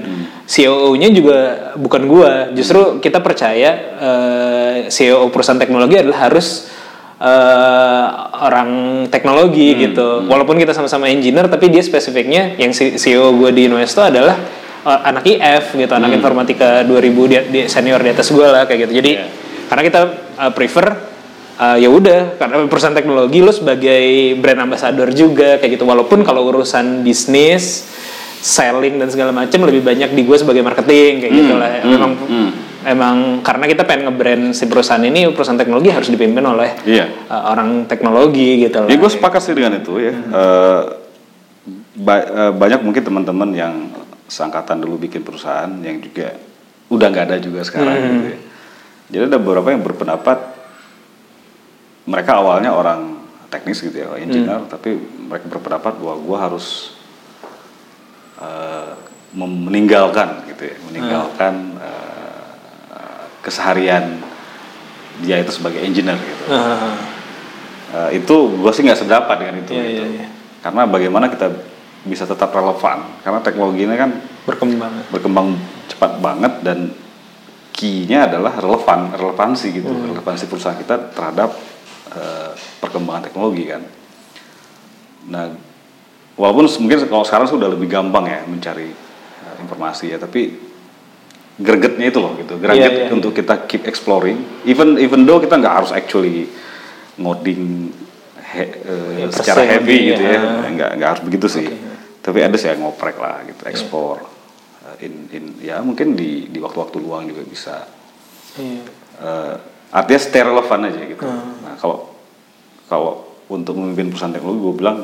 COO-nya juga bukan gue. Justru kita percaya uh, CEO perusahaan teknologi adalah harus uh, orang teknologi gitu. Walaupun kita sama-sama engineer, tapi dia spesifiknya yang CEO gue di Nuesto adalah uh, anak IF gitu, anak informatika 2000 di, di senior di atas gue lah kayak gitu. Jadi Yeah. karena kita uh, prefer uh, ya udah karena perusahaan teknologi lo sebagai brand ambassador juga kayak gitu walaupun kalau urusan bisnis selling dan segala macam lebih banyak di gue sebagai marketing kayak gitu lah memang emang karena kita pengen nge-brand si perusahaan ini perusahaan teknologi harus dipimpin oleh Iya. uh, orang teknologi gitu lah Ya gue sepakat sih dengan itu ya. Eh, ba- eh, banyak mungkin teman-teman yang seangkatan dulu bikin perusahaan yang juga udah nggak ada juga sekarang gitu ya. Jadi ada beberapa yang berpendapat mereka awalnya orang teknis gitu ya, engineer, tapi mereka berpendapat bahwa gue harus mem- meninggalkan gitu ya, meninggalkan eh, keseharian dia itu sebagai engineer gitu. Ah, Eh, itu gue sih nggak sedapat dengan itu Iya, gitu. iya, iya. karena bagaimana kita bisa tetap relevan karena teknologi ini kan berkembang berkembang cepat banget dan key-nya adalah relevan relevansi gitu Hmm. relevansi perusahaan kita terhadap eh, perkembangan teknologi kan nah walaupun mungkin kalau sekarang sudah lebih gampang ya mencari eh, informasi ya tapi gregetnya itu loh gitu greget Iya, iya, untuk kita keep exploring even even though kita nggak harus actually ngoding he- eh, Ya, secara heavy gitu ya. ya nggak nggak harus begitu sih tapi ada sih yang ngoprek lah gitu Iya. ekspor eh, in in ya mungkin di di waktu-waktu luang juga bisa Iya. eh, artinya stay relevan aja gitu Hmm. nah kalau kalau untuk memimpin perusahaan teknologi gue bilang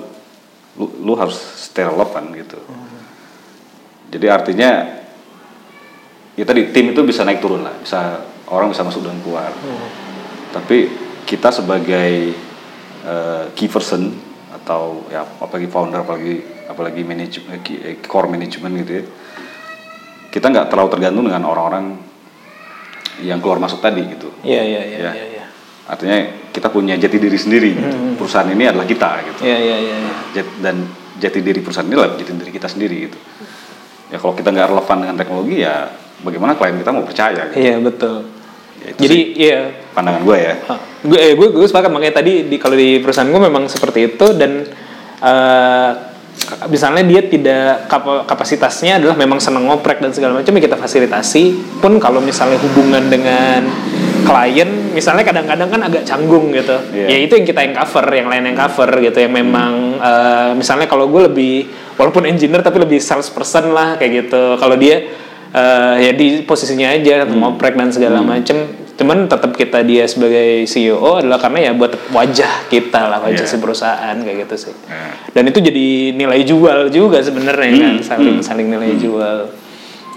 lu lu harus stay relevan gitu Hmm. jadi artinya ya tadi tim itu bisa naik turun lah bisa orang bisa masuk dan keluar Hmm. tapi kita sebagai eh, key person atau ya apalagi founder apalagi apalagi manajemen eh, core management gitu ya kita nggak terlalu tergantung dengan orang-orang yang keluar masuk tadi gitu Iya iya iya Ya. iya iya. artinya kita punya jati diri sendiri gitu. perusahaan ini adalah kita gitu Iya iya iya. iya. Jat- dan jati diri perusahaan ini adalah jati diri kita sendiri gitu ya kalau kita nggak relevan dengan teknologi ya bagaimana klien kita mau percaya gitu Iya betul. Ya, itu Jadi sih iya pandangan gue ya gue eh, gue gue sepakat makanya tadi di kalau di perusahaan gue memang seperti itu dan eh, misalnya dia tidak kap- kapasitasnya adalah memang seneng ngoprek dan segala macam ya kita fasilitasi pun kalau misalnya hubungan dengan klien misalnya kadang-kadang kan agak canggung gitu. Iya. ya itu yang kita yang cover yang lain yang cover gitu yang memang eh, misalnya kalau gue lebih walaupun engineer tapi lebih salesperson lah kayak gitu. Kalau dia eh, ya di posisinya aja ngoprek dan segala macem. Cuman tetap kita dia sebagai CEO adalah karena ya buat wajah kita lah wajah Iya. si perusahaan kayak gitu sih. Nah. dan itu jadi nilai jual juga sebenarnya kan saling saling nilai jual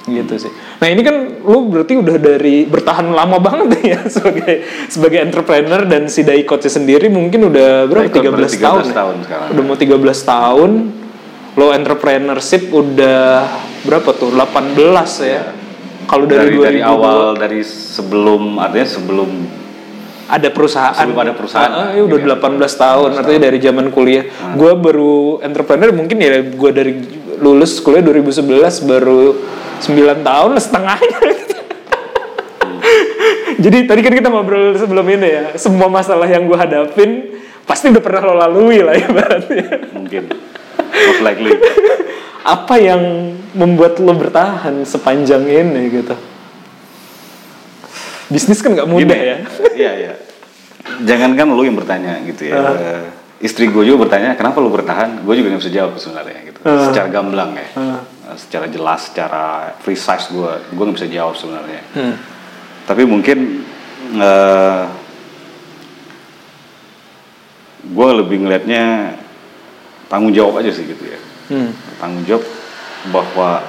gitu sih. Nah ini kan lu berarti udah dari bertahan lama banget ya sebagai sebagai entrepreneur dan si Dai Coach sendiri mungkin udah berapa? Dai 13, Coach berarti tahun 13 ya? tahun sekarang. udah mau 13 tahun lo entrepreneurship udah berapa tuh? 18 ya? Kalau dari, dari, dari 2002 awal dari sebelum artinya sebelum ada perusahaan. Sebelum ada perusahaan. Ah, ya udah Iya. 18 tahun artinya dari zaman kuliah. Gue baru entrepreneur mungkin ya gue dari lulus kuliah 2011 baru 9 tahun setengahnya. Jadi tadi kan kita ngobrol sebelum ini ya semua masalah yang gue hadapin pasti udah pernah lo lalui lah ya berarti mungkin. Most likely. Apa yang membuat lo bertahan sepanjang ini gitu? Bisnis kan nggak mudah Gini, ya. Iya iya. Jangankan lu yang bertanya gitu ya. Eh, istri gue juga bertanya kenapa lu bertahan? Gue juga nggak bisa jawab sebenarnya Ah. secara gamblang ya. Eh, secara jelas secara precise gue gue nggak bisa jawab sebenarnya Hmm. tapi mungkin eh gue lebih ngelihatnya tanggung jawab aja sih gitu ya Hmm. tanggung jawab bahwa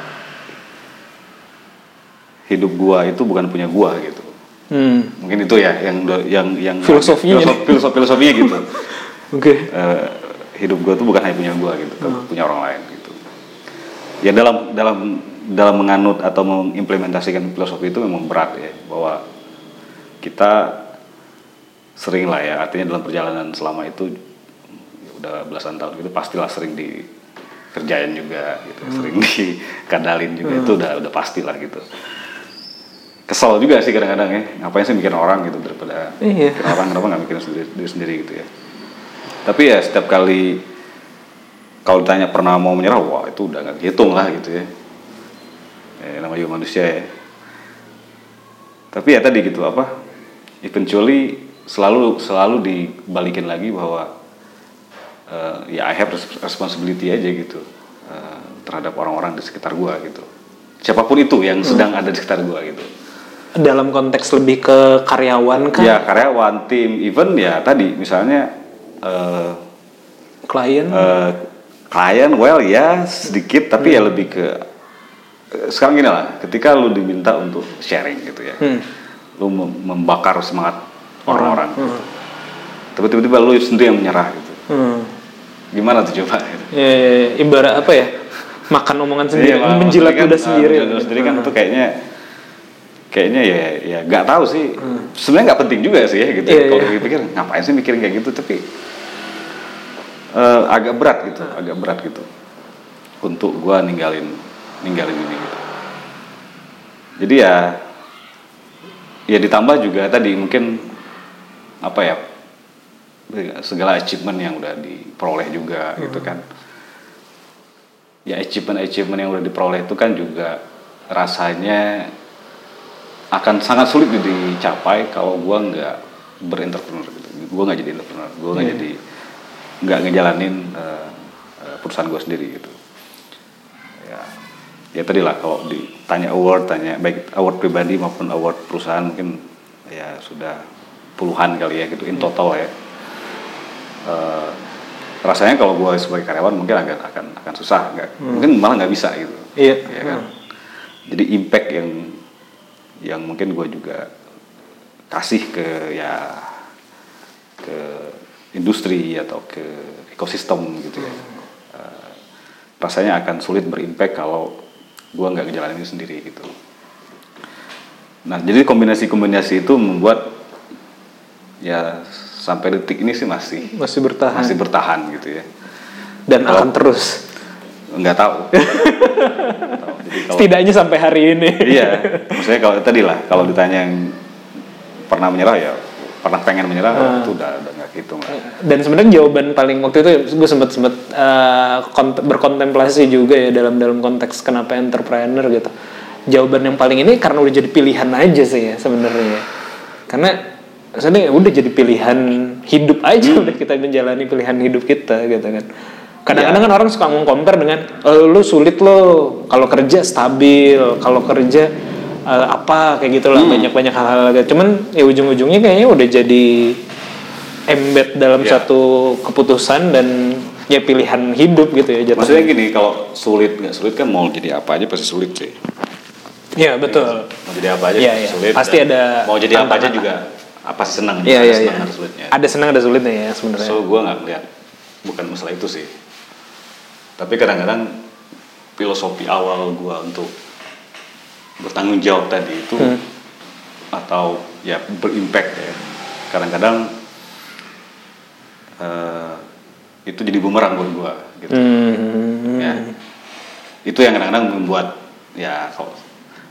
hidup gua itu bukan punya gua gitu Hmm. mungkin itu ya yang yang yang Filosofinya filosof, filosof- filosofinya gitu Oke. Eh, hidup gua tuh bukan hanya punya gua gitu tapi Hmm. punya orang lain ya dalam dalam dalam menganut atau mengimplementasikan filosofi itu memang berat ya bahwa kita sering lah ya artinya dalam perjalanan selama itu ya udah belasan tahun itu pastilah sering kerjaan juga gitu sering dikadalin juga itu udah udah pasti lah gitu. Kesel juga sih kadang-kadang ya ngapain sih mikirin orang gitu daripada Iya. orang kenapa nggak mikirin sendiri, diri sendiri gitu ya. Tapi ya setiap kali kalau ditanya pernah mau menyerah wah itu udah nggak dihitung lah gitu ya. Ya namanya juga manusia ya. Tapi ya tadi gitu apa eventually selalu selalu dibalikin lagi bahwa eh, ya I have res- responsibility aja gitu eh, terhadap orang-orang di sekitar gua gitu. Siapa pun itu yang sedang ada di sekitar gua gitu. Dalam konteks lebih ke karyawan kan, ya karyawan tim even ya tadi misalnya eh, klien. eh, klien well ya sedikit tapi ya lebih ke eh, sekarang gini lah ketika lu diminta untuk sharing gitu ya Hmm. lu mem- membakar semangat orang-orang gitu. tapi tiba-tiba lu sendiri yang menyerah gitu Hmm. gimana tuh coba gitu. Ya, ya, ya. ibarat apa ya? Makan omongan sendiri, Iya, Pak. menjilat Maksudnya kan, ludah sendiri. eh, menjilat sendiri kan itu kayaknya kayaknya ya ya nggak tahu sih sebenarnya nggak penting juga sih ya gitu Hmm. Iya, kalau iya. dipikir ngapain sih mikirin kayak gitu tapi eh, agak berat gitu agak berat gitu. Untuk gua ninggalin ninggalin ini gitu. Jadi ya ya ditambah juga tadi mungkin apa ya segala achievement yang udah diperoleh juga gitu kan. Ya achievement achievement yang udah diperoleh itu kan juga rasanya akan sangat sulit dicapai kalau gua nggak berentrepreneur gitu. Gua nggak jadi entrepreneur gua nggak Iya. jadi nggak ngejalanin eh, perusahaan gua sendiri gitu. Ya ya tadi lah kalau ditanya award tanya baik award pribadi maupun award perusahaan mungkin ya sudah puluhan kali ya gitu in total ya. Eh, rasanya kalau gue sebagai karyawan mungkin agak akan akan susah nggak mungkin malah nggak bisa gitu. Iya. ya kan? Jadi impact yang yang mungkin gue juga kasih ke ya ke industri atau ke ekosistem gitu ya Eh, rasanya akan sulit berimpact kalau gue nggak ngejalanin ini sendiri gitu nah jadi kombinasi-kombinasi itu membuat ya sampai detik ini sih masih Masih bertahan. masih bertahan gitu ya Dan Kalau- akan terus. nggak tahu tahu. jadi kalau Setidaknya sampai hari ini. iya maksudnya kalau tadi lah kalau ditanya yang pernah menyerah ya pernah pengen menyerah Ah. itu udah udah nggak hitung lah Dan sebenarnya jawaban paling waktu itu gue sempat eh, kont- berkontemplasi juga ya dalam dalam konteks kenapa entrepreneur gitu. Jawaban yang paling ini karena udah jadi pilihan aja sih ya sebenarnya. Karena sebenarnya udah jadi pilihan hidup aja Hmm. udah kita menjalani pilihan hidup kita gitu kan. Kadang-kadang kan orang suka compare dengan "Eh, lu sulit lo kalau kerja stabil, kalau kerja eh, apa kayak gitulah Hmm. banyak-banyak hal-hal gitu. Cuman ya ujung-ujungnya kayaknya udah jadi embed dalam Ya. satu keputusan dan ya pilihan hidup gitu ya jatuhnya. maksudnya gini kalau sulit nggak sulit kan mau jadi apa aja pasti sulit sih Iya betul. mau jadi apa aja Iya, pasti iya. sulit Pasti ada mau jadi apa aja juga apa senang Iya ada iya senang iya. ada sulitnya Ada senang ada sulitnya ya sebenarnya. so gue nggak melihat bukan masalah itu sih tapi kadang-kadang filosofi awal gue untuk bertanggung jawab tadi itu Hmm. atau ya berimpact ya kadang-kadang eh, itu jadi bumerang buat gue gitu Hmm. ya itu yang kadang-kadang membuat ya kalau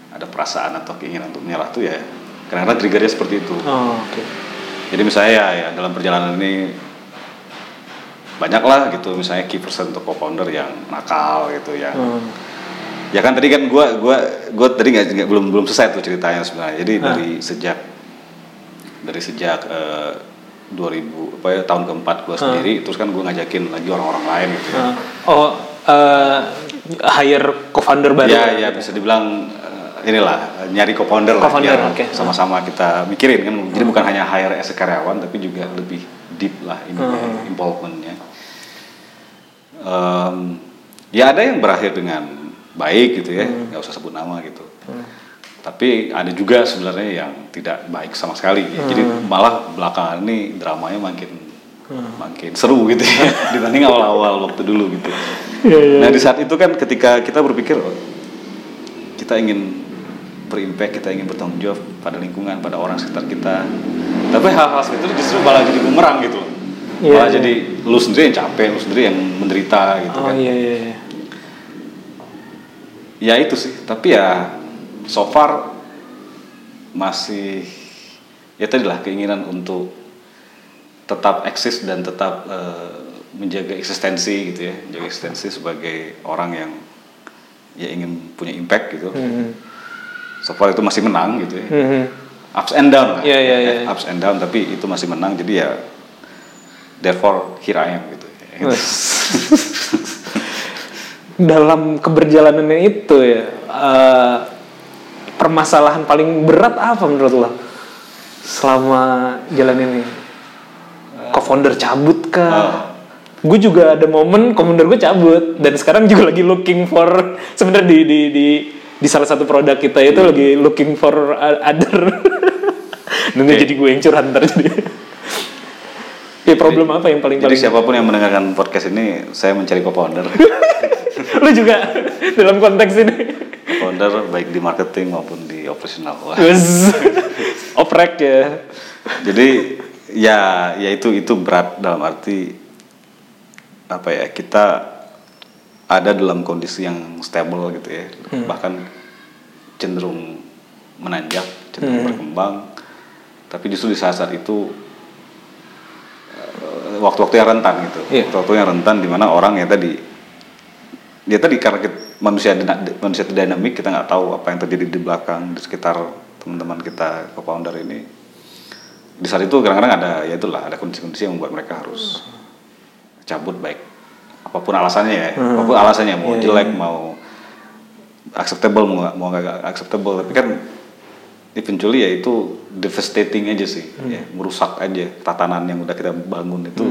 ada perasaan atau keinginan untuk menyerah tuh ya kadang-kadang triggernya seperti itu Oh, oke. jadi misalnya ya, ya dalam perjalanan ini banyak lah gitu misalnya key person atau co-founder yang nakal gitu yang Hmm. Ya kan tadi kan gua gua gua tadi nggak belum belum selesai tuh ceritanya sebenarnya jadi Ah. dari sejak dari sejak eh, 2000 apa ya tahun keempat gua sendiri terus kan gua ngajakin lagi orang-orang lain gitu ya oh, eh, hire co-founder baru. ya ya bisa dibilang eh, inilah nyari co-founder biar oke. sama-sama kita mikirin kan jadi bukan hanya hire as a karyawan tapi juga lebih deep lah ini Hmm. involvementnya Em, ya ada yang berakhir dengan baik gitu ya Hmm. nggak usah sebut nama gitu tapi ada juga sebenarnya yang tidak baik sama sekali jadi Hmm. malah belakangan ini dramanya makin makin seru gitu ya dibanding awal-awal waktu dulu gitu Iya, iya. Nah di saat itu kan ketika kita berpikir oh, kita ingin berimpact, kita ingin bertanggung jawab pada lingkungan, pada orang sekitar kita. Tapi hal-hal seperti itu justru malah jadi bumerang gitu. loh. Iya, malah iya. jadi lu sendiri yang capek, lu sendiri yang menderita gitu Oh kan. iya iya. iya. Ya itu sih. Tapi ya so far masih ya tadi lah keinginan untuk tetap eksis dan tetap eh, menjaga eksistensi gitu ya. Menjaga eksistensi sebagai orang yang ya ingin punya impact gitu. Hmm. so far itu masih menang gitu ya. Hmm. ups and down lah. Iya, iya, iya. ups and down tapi itu masih menang. Jadi ya therefore here I am gitu Dalam keberjalanannya itu ya, eh, permasalahan paling berat apa menurut lo selama jalan ini? Co-founder cabut kah? Gue juga ada momen co-founder gue cabut dan sekarang juga lagi looking for sebenarnya di di di di salah satu produk kita itu lagi looking for other. dan Oke. jadi gue yang curhat ntar jadi. Ya problem apa yang paling jadi paling siapa pun yang mendengarkan podcast ini saya mencari co-founder. Lu juga dalam konteks ini. Founder baik di marketing maupun di operasional. Oprek ya. Jadi ya ya itu itu berat dalam arti apa ya kita ada dalam kondisi yang stable gitu ya. Bahkan cenderung menanjak cenderung berkembang. Tapi justru di saat-saat itu eh, waktu-waktu yang rentan gitu. Iya. waktu-waktu yang rentan di mana orang ya tadi dia tadi karena kita, manusia manusia itu dinamik kita nggak tahu apa yang terjadi di belakang di sekitar teman-teman kita co-founder ini. Di saat itu kadang-kadang ada ya itulah ada kondisi-kondisi yang membuat mereka harus cabut baik apa pun alasannya ya. Apa pun alasannya mau jelek mau acceptable mau mau nggak acceptable. Tapi kan eventually ya itu devastating aja sih. Ya, merusak aja tatanan yang udah kita bangun itu.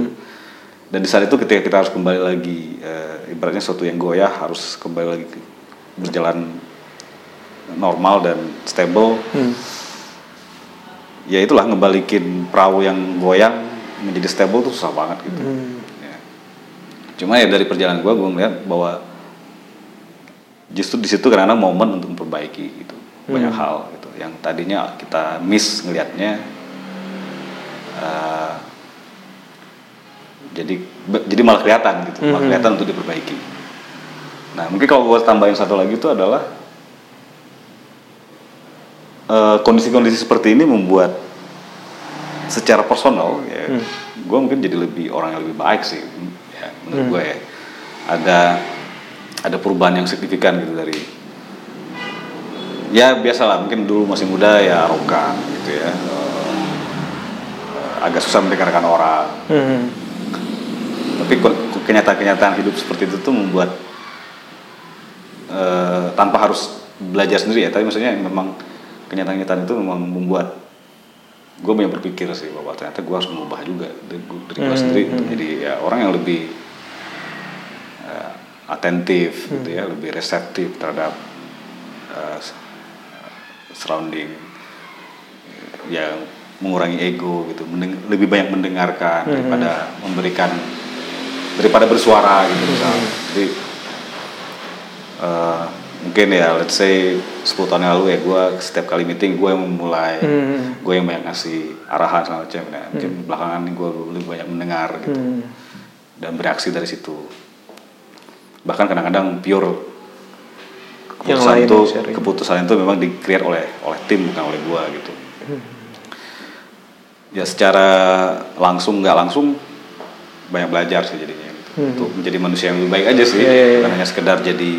Dan di saat itu ketika kita harus kembali lagi eh, ibaratnya sesuatu yang goyah harus kembali lagi ke- berjalan normal dan stable. Ya itulah ngebalikin perahu yang goyang menjadi stable tuh susah banget gitu. Ya. cuma ya dari perjalanan gua gua melihat bahwa justru di situ karena momen untuk memperbaiki gitu. Banyak hal. gitu yang tadinya kita miss ngelihatnya eh, jadi be- jadi malah kelihatan gitu malah kelihatan untuk diperbaiki. Nah mungkin kalau gua tambahin satu lagi itu adalah eh, kondisi-kondisi seperti ini membuat secara personal ya gue mungkin jadi lebih orang yang lebih baik sih ya menurut gue ya. Ada ada perubahan yang signifikan gitu dari ya biasalah mungkin dulu masih muda ya arogan gitu ya. Eh, agak susah mendengarkan orang. Hmm. tapi kenyataan-kenyataan hidup seperti itu tuh membuat eh, tanpa harus belajar sendiri ya. Tapi maksudnya memang kenyataan-kenyataan itu memang membuat gue banyak berpikir sih bahwa ternyata gue harus mengubah juga dari, gue sendiri untuk jadi ya orang yang lebih eh, atentif gitu ya lebih reseptif terhadap eh, surrounding yang mengurangi ego gitu mendeng- lebih banyak mendengarkan daripada memberikan daripada bersuara gitu misalnya jadi eh, mungkin ya let's say 10 tahun yang lalu ya gue setiap kali meeting gue yang memulai Hmm. gue yang banyak ngasih arahan segala macam ya. mungkin belakangan ini gue lebih banyak mendengar gitu Hmm. dan bereaksi dari situ bahkan kadang-kadang pure keputusan lain itu sharing. keputusan itu memang di create oleh oleh tim bukan oleh gue gitu ya secara langsung nggak langsung banyak belajar sih jadinya gitu. untuk menjadi manusia yang lebih baik aja sih Hmm. Iya, iya. bukan hanya sekedar jadi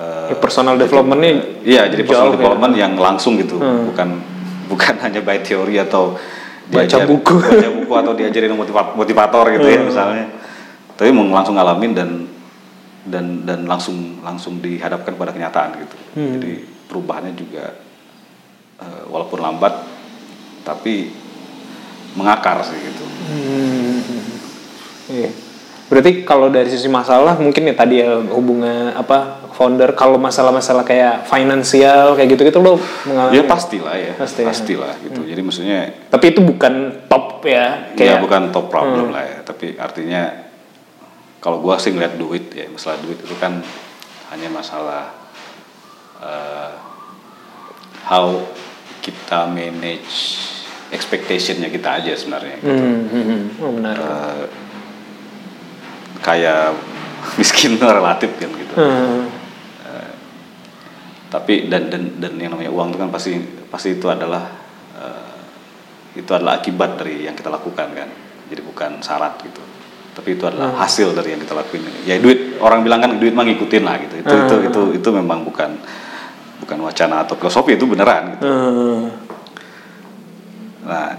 Ya, personal development-nya iya jadi personal ya. development yang langsung gitu bukan bukan hanya by teori atau Baca buku. baca buku atau diajarin motiva- motivator gitu ya misalnya tapi mau langsung ngalamin dan dan dan langsung langsung dihadapkan pada kenyataan gitu jadi perubahannya juga eh, walaupun lambat tapi mengakar sih gitu Hmm. Iya. Berarti kalau dari sisi masalah mungkin ya tadi ya hubungan apa founder kalau masalah-masalah kayak finansial kayak gitu-gitu lo mengalami. ya pastilah ya Pasti ya. pastilah gitu jadi maksudnya Tapi itu bukan top ya ya kayak Hmm. bukan top problem lah ya tapi artinya kalau gua sih ngeliat duit ya masalah duit itu kan hanya masalah eh, how kita manage expectationnya kita aja sebenarnya gitu. Hmm, hmm. Oh, benar. Eh, kayak miskin relatif kan gitu Hmm. Eh, tapi dan dan dan yang namanya uang itu kan pasti pasti itu adalah eh, itu adalah akibat dari yang kita lakukan kan jadi bukan syarat gitu tapi itu adalah hasil dari yang kita lakuin ya duit orang bilang kan duit mah ngikutin lah gitu itu itu itu itu memang bukan bukan wacana atau filosofi itu beneran gitu Hmm. Nah,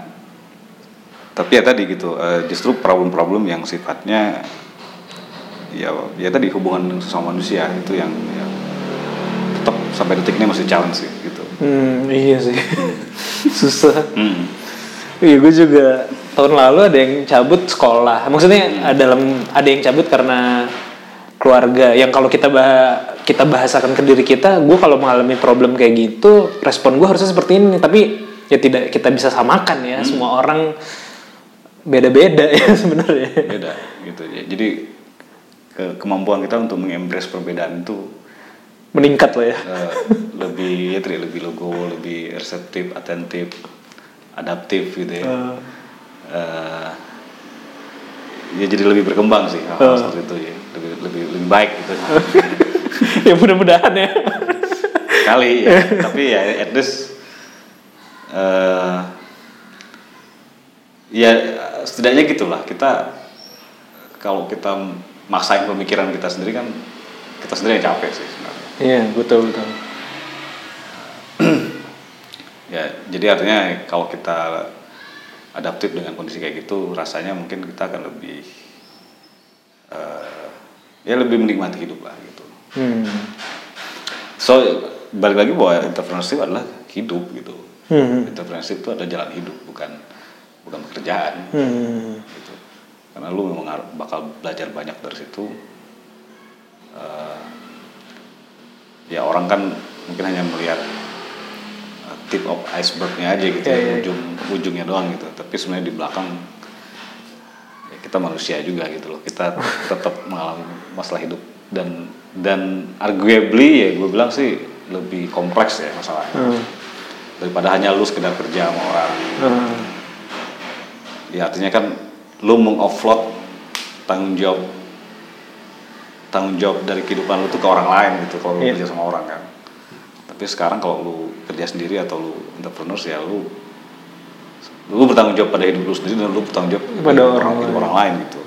tapi ya tadi gitu, eh, justru problem-problem yang sifatnya ya ya tadi hubungan sama manusia itu yang, yang tetap sampai detik ini masih challenge sih gitu. Hmm, iya sih. Susah. Hmm. Iya, gue juga tahun lalu ada yang cabut sekolah. Maksudnya ada dalam ada yang cabut karena keluarga. Yang kalau kita bah kita bahasakan ke diri kita, gue kalau mengalami problem kayak gitu, respon gue harusnya seperti ini. Tapi ya tidak kita bisa samakan ya. Semua orang beda-beda ya sebenarnya. Beda gitu ya. Jadi ke- kemampuan kita untuk mengembrace perbedaan itu Meningkat lah ya. eh, lebih ya lebih logo, lebih reseptif, atentif, adaptif gitu ya. Eh, Eh, ya jadi lebih berkembang sih hal-hal seperti itu ya. Lebih lebih lebih baik gitu. Ya mudah-mudahan ya. kali ya. Tapi ya at least eh ya setidaknya gitulah. Kita kalau kita maksain pemikiran kita sendiri kan kita sendiri yang capek sih sebenarnya. Iya, betul betul. ya jadi artinya kalau kita adaptif dengan kondisi kayak gitu rasanya mungkin kita akan lebih eh, ya lebih menikmati hidup lah gitu Hmm. so balik lagi bahwa entrepreneurship adalah hidup gitu Hmm. entrepreneurship itu adalah jalan hidup bukan bukan pekerjaan Hmm. gitu karena lu memang bakal belajar banyak dari situ Eh, ya orang kan mungkin hanya melihat uh, tip of icebergnya aja gitu Iya, ya, iya. ujung ujungnya doang gitu tapi sebenarnya di belakang ya kita manusia juga gitu loh kita tetap mengalami masalah hidup dan dan arguably ya gue bilang sih lebih kompleks ya masalahnya Hmm. daripada hanya lu sekedar kerja sama orang Hmm. ya artinya kan lu mengoffload tanggung jawab tanggung jawab dari kehidupan lu tuh ke orang lain gitu kalau lu Iya. kerja sama orang kan tapi sekarang kalau lu kerja sendiri atau lu entrepreneur ya lu lu bertanggung jawab pada hidup lu sendiri dan lu bertanggung jawab Pada orang hidup lain. orang lain gitu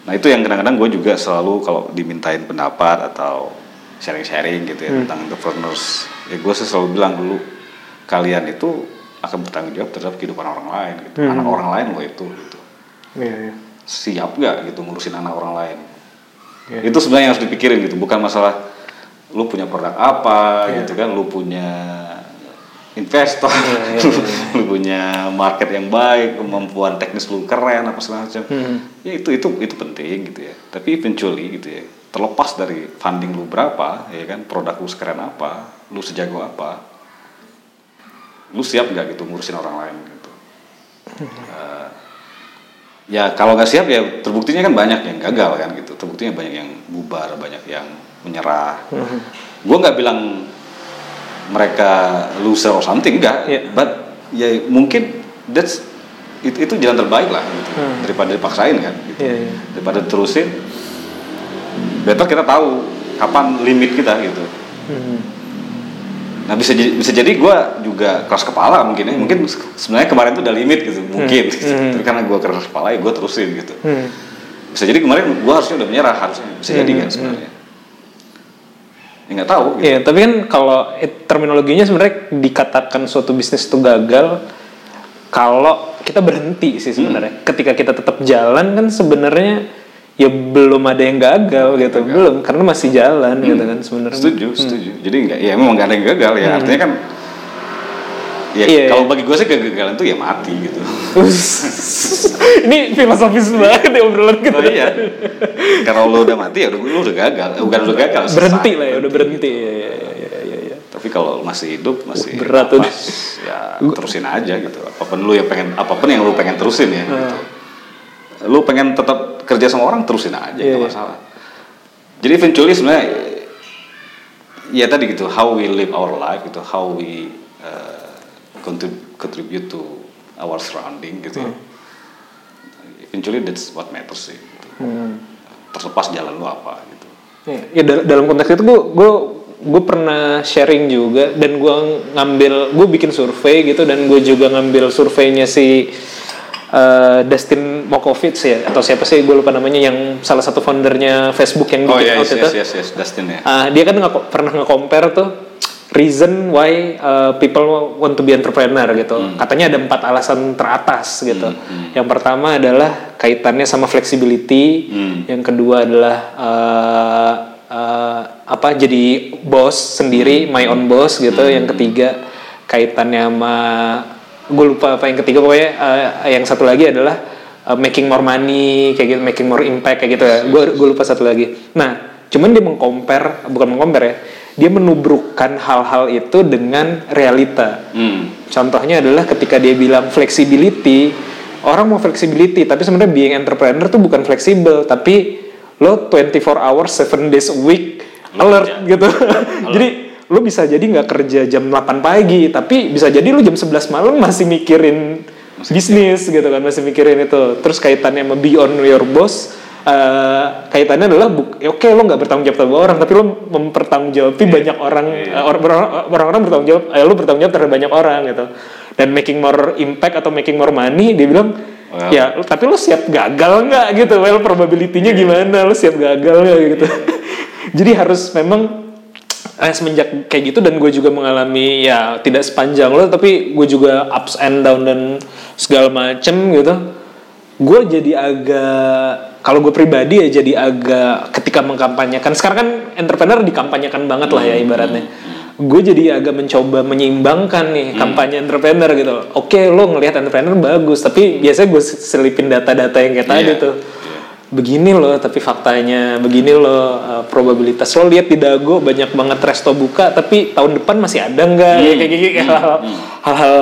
nah itu yang kadang-kadang gue juga selalu kalau dimintain pendapat atau sharing-sharing gitu ya Hmm. tentang entrepreneurs ya gue sih selalu bilang dulu kalian itu akan bertanggung jawab terhadap kehidupan orang lain gitu Hmm. anak orang lain lo itu gitu Iya, iya. siap nggak gitu ngurusin anak orang lain Iya. itu sebenarnya yang harus dipikirin gitu bukan masalah lu punya produk apa Iya. gitu kan lu punya investor Iya, iya, lu punya market yang baik kemampuan teknis lu keren apa segala macam. Hmm. ya itu itu itu penting gitu ya. Tapi eventually gitu ya terlepas dari funding lu berapa ya kan produk lu sekeren apa lu sejago apa lu siap nggak gitu ngurusin orang lain gitu. Eh, ya kalau nggak siap ya terbuktinya kan banyak yang gagal kan gitu. Terbuktinya banyak yang bubar banyak yang menyerah gue nggak bilang mereka loser or something enggak Iya. but ya mungkin that's itu, itu jalan terbaik lah gitu Hmm. daripada dipaksain kan gitu Iya, iya. daripada terusin better kita tahu kapan limit kita gitu Hmm. Nah bisa jadi bisa jadi gue juga keras kepala mungkin ya. Mungkin se- sebenarnya kemarin tuh udah limit gitu mungkin. gitu. Hmm. Tapi karena gue keras kepala ya gue terusin gitu. Hmm. Bisa jadi kemarin gue harusnya udah menyerah harusnya bisa jadi Hmm, kan sebenarnya. Ya nggak tahu. Gitu. Iya, tapi kan kalau terminologinya sebenarnya dikatakan suatu bisnis itu gagal kalau kita berhenti sih sebenarnya. Ketika kita tetap jalan kan sebenarnya ya belum ada yang gagal gitu, belum karena masih jalan gitu kan sebenarnya. Setuju, setuju. Jadi nggak, ya memang nggak ada yang gagal ya. Artinya kan, ya Iya, kalau iya. bagi gue sih kegagalan itu ya mati gitu. Ini filosofis banget ya obrolan kita. Oh iya. Kalau lu udah mati ya udah lu udah gagal. Eh, Bukan udah gagal. Berhenti lah ya, udah berhenti. Iya, iya, iya, iya, iya. Tapi kalau masih hidup masih Berat tuh. ya terusin aja gitu. Apa pun lu yang pengen apa pun yang lu pengen terusin ya. Gitu. Lu pengen tetap kerja sama orang terusin aja Iya, nggak iya. masalah. Jadi eventually sebenarnya ya tadi gitu how we live our life gitu, how we uh, contrib- contribute to our surrounding gitu ya. Eventually that's what matters sih. Gitu. Hmm. Terlepas jalan lu apa gitu. Ya, ya dal- dalam konteks itu gue gue gue pernah sharing juga dan gue ngambil gue bikin survei gitu dan gue juga ngambil surveinya si uh, Dustin Mokovitz ya atau siapa sih gue lupa namanya yang salah satu foundernya Facebook yang Oh bikin iya, out yes, itu. yes, yes, yes, Dustin ya. Ah, dia kan nge- pernah nge-compare tuh reason why uh, people want to be entrepreneur gitu. Katanya ada empat alasan teratas gitu. Yang pertama adalah kaitannya sama flexibility. Yang kedua adalah uh, uh, apa jadi bos sendiri, my own boss gitu. Yang ketiga kaitannya sama gue lupa apa yang ketiga pokoknya uh, yang satu lagi adalah uh, making more money kayak gitu, making more impact kayak gitu ya. Gue gue lupa satu lagi. Nah, cuman dia mengcompare bukan mengcompare ya. Dia menubrukkan hal-hal itu dengan realita. Hmm. Contohnya adalah ketika dia bilang flexibility, orang mau flexibility, tapi sebenarnya being entrepreneur tuh bukan fleksibel, tapi lo 24 hours 7 days a week alert gitu. jadi lo bisa jadi nggak kerja jam 8 pagi, tapi bisa jadi lo jam 11 malam masih mikirin bisnis gitu kan, masih mikirin itu. Terus kaitannya sama beyond your boss, eh, kaitannya adalah buk- ya oke lo nggak bertanggung jawab terhadap orang, tapi lo mempertanggungjawabi banyak orang, eh, or- orang- orang-orang bertanggung jawab, eh, lo bertanggung jawab terhadap banyak orang gitu. Dan making more impact atau making more money, dia bilang Well. ya tapi lo siap gagal nggak gitu, well probability-nya gimana, lo siap gagal nggak gitu. Jadi harus memang eh, semenjak kayak gitu dan gue juga mengalami ya tidak sepanjang lo tapi gue juga ups and down dan segala macem gitu gue jadi agak kalau gue pribadi ya jadi agak ketika mengkampanyekan sekarang kan entrepreneur dikampanyekan banget lah ya ibaratnya. gue jadi agak mencoba menyeimbangkan nih kampanye entrepreneur gitu. Oke lo ngelihat entrepreneur bagus tapi biasanya gue selipin data-data yang kayak tadi Iya, tuh. iya. begini loh tapi faktanya begini loh uh, probabilitas. Lo lihat di Dago banyak banget resto buka tapi tahun depan masih ada nggak? Hmm. Ya, kayak gitu hal-hal hal-hal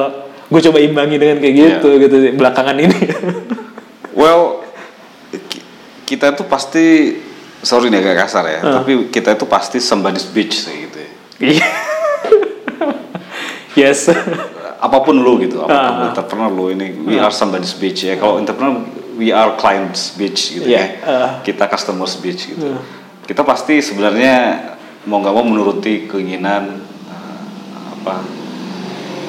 gue coba imbangi dengan kayak gitu Iya. gitu sih, belakangan ini. Well, kita tuh pasti sorry nih agak kasar ya, tapi kita itu pasti somebody's bitch sih gitu ya. Iya. yes Apa pun lu gitu, apa pun entrepreneur lu ini, we are somebody's bitch ya. Kalau entrepreneur, we are client's bitch gitu Iya, ya. ah. Kita customer's bitch gitu. Kita pasti sebenarnya mau nggak mau menuruti keinginan eh, apa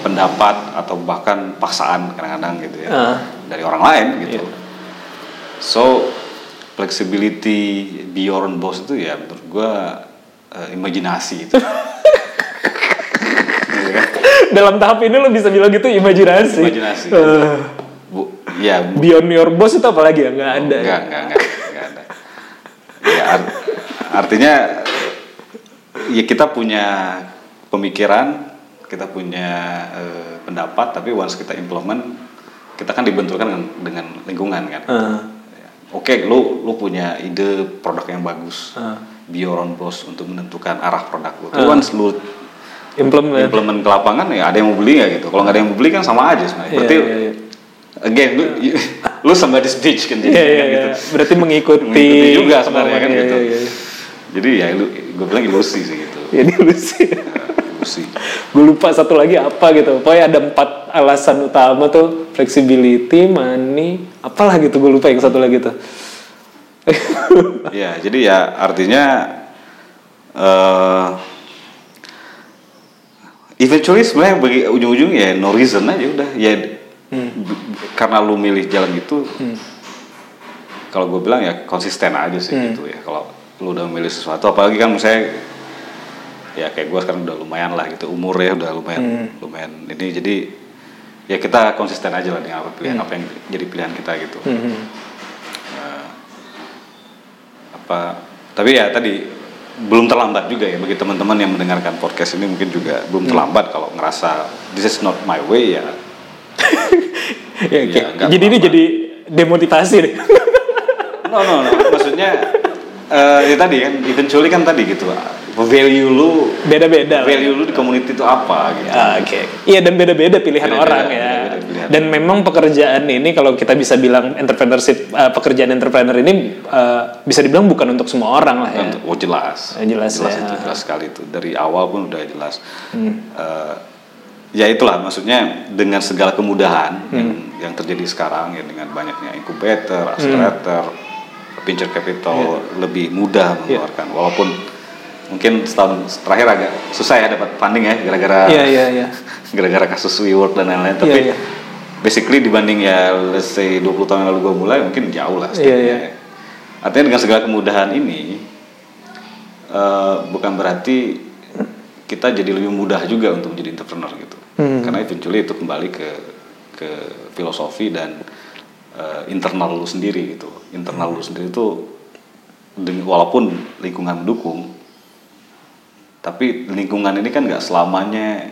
pendapat atau bahkan paksaan kadang-kadang gitu ya Ah. dari orang lain gitu. Iya. So flexibility beyond boss itu ya menurut gua eh, imajinasi itu. Iya dalam tahap ini lo bisa bilang gitu imajinasi Imajinasi. Eh, Bu, ya bu- beyond your boss itu apa lagi ya nggak ada ya? enggak, enggak, enggak, enggak ada. Ya, art- artinya ya kita punya pemikiran, kita punya eh, pendapat, tapi once kita implement, kita kan dibenturkan dengan, dengan lingkungan kan. Ah. Ya. Oke, lu lu punya ide produk yang bagus, Ah. your own boss untuk menentukan arah produk lu. Tapi once lu implement implement ke lapangan ya ada yang mau beli nggak gitu. Kalau nggak ada yang mau beli kan sama aja sebenarnya. Iya, Berarti iya, iya. again lu lu somebody's bitch kan jadi Iya, iya, kan iya. gitu. berarti mengikuti Mengikuti juga sebenarnya kan Iya, gitu. iya, iya. Jadi ya lu gue bilang ilusi sih gitu. Ini lucu. Ilusi. gue lupa satu lagi apa gitu. Pokoknya ada empat alasan utama tuh flexibility, money, apalah gitu gue lupa yang satu lagi tuh. Ya, jadi ya artinya eh eventually sebenarnya bagi ujung-ujung ya no reason aja udah ya Hmm. karena lu milih jalan itu kalau gue bilang ya konsisten aja sih Hmm. gitu ya kalau lu udah milih sesuatu apalagi kan misalnya ya kayak gue sekarang udah lumayan lah gitu umur ya udah lumayan Hmm. lumayan ini jadi ya kita konsisten aja lah dengan apa pilihan apa yang jadi pilihan kita gitu Hmm. apa tapi ya tadi belum terlambat juga ya bagi teman-teman yang mendengarkan podcast ini mungkin juga belum terlambat kalau ngerasa this is not my way ya Ya, nggak jadi ini jadi demotivasi deh. no no no maksudnya eh, ya tadi kan eventually kan tadi gitu value lu Beda-beda. lah. value lu di community itu apa gitu Ah, Oke. Iya dan beda-beda pilihan Beda-beda, orang ya. beda-beda pilihan. Dan memang pekerjaan ini kalau kita bisa bilang entrepreneurship eh, pekerjaan entrepreneur ini eh, bisa dibilang bukan untuk semua orang lah ya. Untuk- oh jelas Eh, jelas ya. Hmm. itu jelas sekali itu dari awal pun udah jelas Eh, ya itulah maksudnya dengan segala kemudahan yang, Hmm. yang terjadi sekarang ya dengan banyaknya incubator, accelerator, Hmm. Venture capital Iya. lebih mudah mengeluarkan walaupun mungkin setahun terakhir agak susah ya dapat funding ya gara-gara Iya iya iya. gara-gara kasus WeWork dan lain-lain tapi Iya, iya. basically dibanding ya let's say 20 tahun lalu gue mulai mungkin jauh lah Iya, stepnya iya. ya. artinya dengan segala kemudahan ini eh, bukan berarti kita jadi lebih mudah juga untuk menjadi entrepreneur gitu Hmm. karena eventually itu kembali ke ke filosofi dan eh, internal lu sendiri gitu. Internal lu sendiri itu walaupun lingkungan mendukung tapi lingkungan ini kan nggak selamanya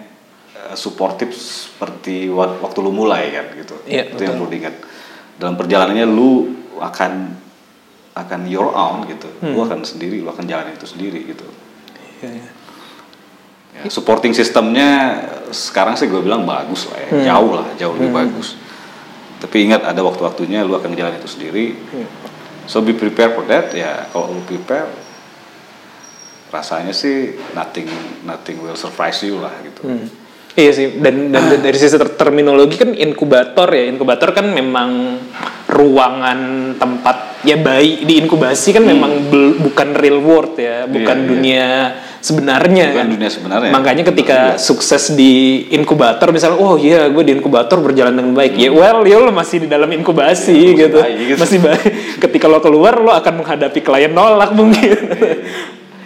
eh, suportif seperti wa- waktu lu mulai kan gitu. Iya, itu yang perlu diingat. Dalam perjalanannya lu akan akan your own gitu. Lu Hmm. akan sendiri lu akan jalan itu sendiri gitu. Iya, iya. ya, supporting sistemnya sekarang sih gue bilang bagus lah ya. Hmm. jauh lah jauh lebih bagus tapi ingat ada waktu-waktunya lu akan jalan itu sendiri. Iya. so be prepared for that. Ya kalau lu prepare rasanya sih nothing nothing will surprise you lah gitu. Hmm. Iya sih, dan, dan dari sisi ter- terminologi kan inkubator ya, inkubator kan memang ruangan tempat ya bayi di inkubasi kan memang bel- bukan real world ya, bukan iya. dunia sebenarnya Bukan kan. dunia sebenarnya. Makanya ketika juga. sukses di inkubator misalnya, oh iya gue di inkubator berjalan dengan baik, ya well ya lo masih di dalam inkubasi Hmm. Ya, gitu, bayi gitu. masih baik. Ketika lo keluar lo akan menghadapi klien nolak mungkin.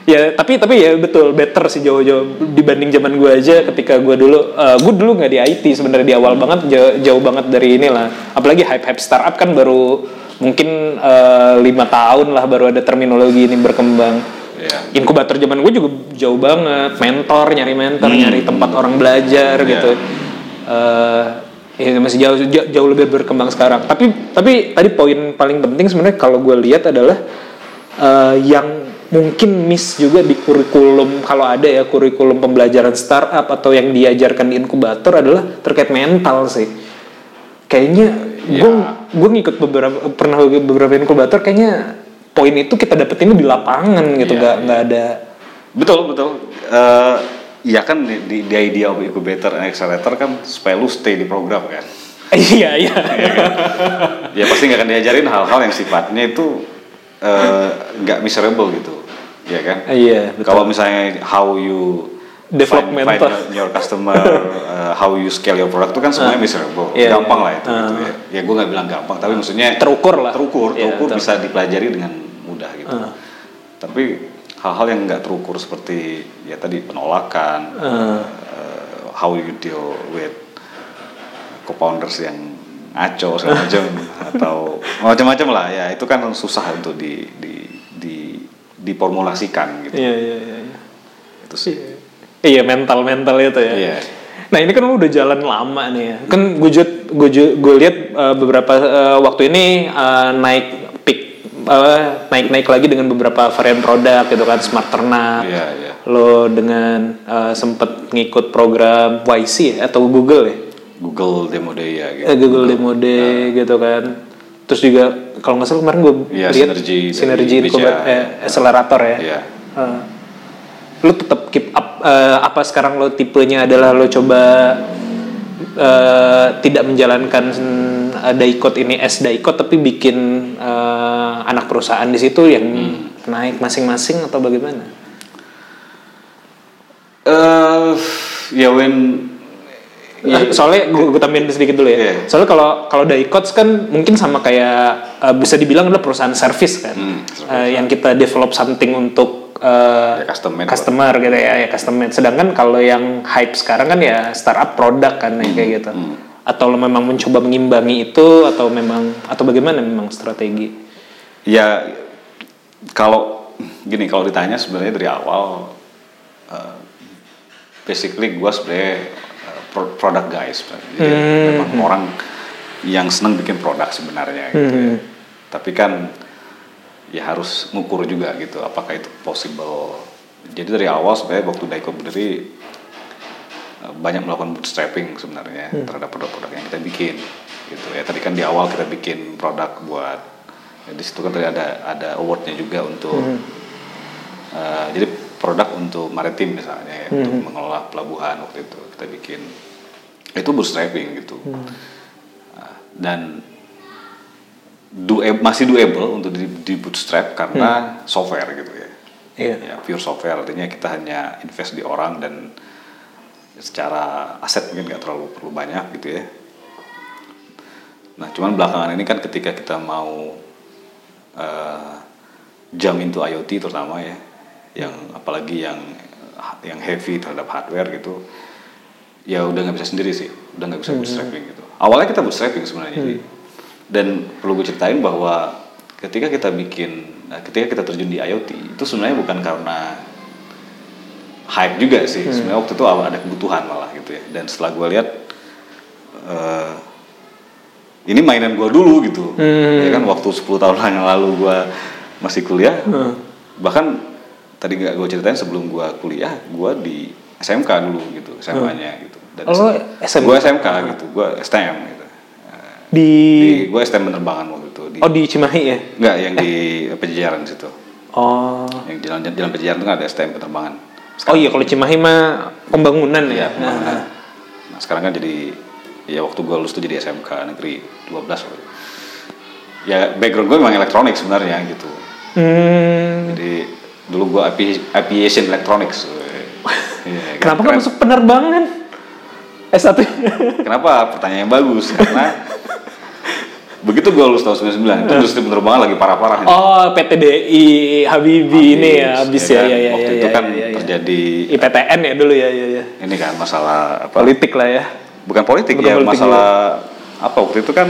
ya tapi tapi ya betul better sih jauh-jauh dibanding zaman gue aja ketika gue dulu eh, gue dulu nggak di IT sebenarnya di awal banget jauh, jauh banget dari inilah apalagi hype hype startup kan baru mungkin eh, lima tahun lah baru ada terminologi ini berkembang ya inkubator zaman gue juga jauh banget. Mentor nyari mentor nyari tempat orang belajar Iya. gitu. Eh, ya masih jauh, jauh jauh lebih berkembang sekarang. Tapi tapi tadi poin paling penting sebenarnya kalau gue lihat adalah eh, yang mungkin miss juga di kurikulum kalau ada ya kurikulum pembelajaran startup atau yang diajarkan di inkubator adalah terkait mental sih. Kayaknya gue gue ngikut beberapa pernah beberapa inkubator kayaknya poin itu kita dapetin di lapangan gitu Iya, nggak nggak ada. Betul betul. Eh, ya kan di, di, di idea of incubator and accelerator kan supaya lu stay di program kan? Iya iya. Ya pasti nggak akan diajarin hal-hal yang sifatnya itu eh, nggak miserable gitu. Ya kan? Iya betul. Kalau misalnya how you Develop find, find your, customer uh, how you scale your product itu kan semuanya miserable Iya, gampang iya. lah itu gitu ya. Ya gue nggak bilang gampang tapi maksudnya Terukur lah. terukur Iya, terukur ter- bisa dipelajari dengan mudah gitu. Ah. tapi hal-hal yang nggak terukur seperti ya tadi penolakan Ah. uh, how you deal with co-founders yang ngaco segala macam atau macam-macam lah ya. Itu kan susah untuk di di di diformulasikan gitu. Iya iya iya iya. itu sih iya mental mental itu ya Iya. nah ini kan lu udah jalan lama nih ya kan gue gue gue lihat uh, beberapa uh, waktu ini uh, naik peak naik naik lagi dengan beberapa varian produk gitu kan smart ternak Iya, iya. lo dengan uh, sempet ngikut program YC ya, atau Google ya Google Demo Day ya gitu. Eh, Google Demo Day gitu kan. Terus juga kalau nggak salah kemarin gue Iya, lihat sinergi sinergi BCA. inkubator eh, accelerator ya. Iya. Eh, lu tetap keep up eh, apa sekarang lo tipenya adalah lo coba eh, tidak menjalankan eh, daikot ini S daikot tapi bikin eh, anak perusahaan di situ yang Hmm. naik masing-masing atau bagaimana? Eh, ya when Eh, soalnya gue, gue tambahin sedikit dulu ya. Iya. Soalnya kalau kalau Daikots kan mungkin sama kayak eh, bisa dibilang adalah perusahaan service kan, Hmm, Eh, yang kita develop something untuk eh, Ya, custom made customer gitu ya, ya custom made. Sedangkan kalau yang hype sekarang kan ya startup produk kan yang kayak gitu. Hmm. Atau lo memang mencoba mengimbangi itu atau memang atau bagaimana memang strategi? ya kalau gini kalau ditanya sebenarnya dari awal eh, basically gue sebenarnya pro- product guys jadi Hmm. memang orang yang seneng bikin produk sebenarnya gitu ya. Hmm. tapi kan ya harus ngukur juga gitu apakah itu possible. Jadi dari awal sebenarnya waktu Daiko berdiri eh, banyak melakukan bootstrapping sebenarnya terhadap produk-produk yang kita bikin gitu. Ya tadi kan di awal kita bikin produk buat ya, di situ kan tadi ada ada awardnya juga untuk eh, jadi produk untuk maritim misalnya ya, untuk mengelola pelabuhan waktu itu kita bikin. Itu bootstrapping gitu. Nah, dan do, masih doable untuk di, di bootstrap karena software gitu ya. Iya. ya pure software. Artinya kita hanya invest di orang dan secara aset mungkin nggak terlalu perlu banyak gitu ya. Nah cuman belakangan ini kan ketika kita mau eh, jump into IoT terutama ya yang apalagi yang yang heavy terhadap hardware gitu ya udah nggak bisa sendiri sih. Udah nggak bisa bootstrapping gitu. Awalnya kita bootstrapping sebenarnya sih dan perlu gue ceritain bahwa ketika kita bikin nah, ketika kita terjun di IoT itu sebenarnya bukan karena hype juga sih. Sebenarnya waktu itu ada kebutuhan malah gitu ya. Dan setelah gue lihat eh, ini mainan gue dulu gitu. Ya kan waktu 10 tahun yang lalu gue masih kuliah. Bahkan tadi nggak gue ceritain sebelum gue kuliah gue di SMK dulu gitu SMA-nya gitu. Dan Oh, SMK? gue SMK gitu gue STM gitu Di, di gue STM penerbangan waktu itu di oh di Cimahi ya? Enggak, yang di Pejajaran situ. Oh. Yang jalan jalan Pejajaran itu kan ada STM penerbangan. Oh iya kalau Cimahi mah pembangunan ya. Iya, pembangunan. Nah, sekarang kan jadi ya waktu gue lulus tuh jadi SMK negeri 12 waktu. Ya background gue memang elektronik sebenarnya gitu. Hmm. Jadi dulu gue avi- aviation electronics. Kan? Kenapa nggak masuk penerbangan? S1 Kenapa? Pertanyaan yang bagus karena begitu gue lulus tahun 99 itu industri penerbangan lagi parah-parahnya. Oh PTDI Habibie ini ya habis ya, kan? ya, ya, Waktu ya, itu ya, kan ya, ya. terjadi IPTN ya dulu ya, ya, ya. ini kan masalah apa? Politik lah ya. bukan politik Bukan ya politik masalah apa waktu itu kan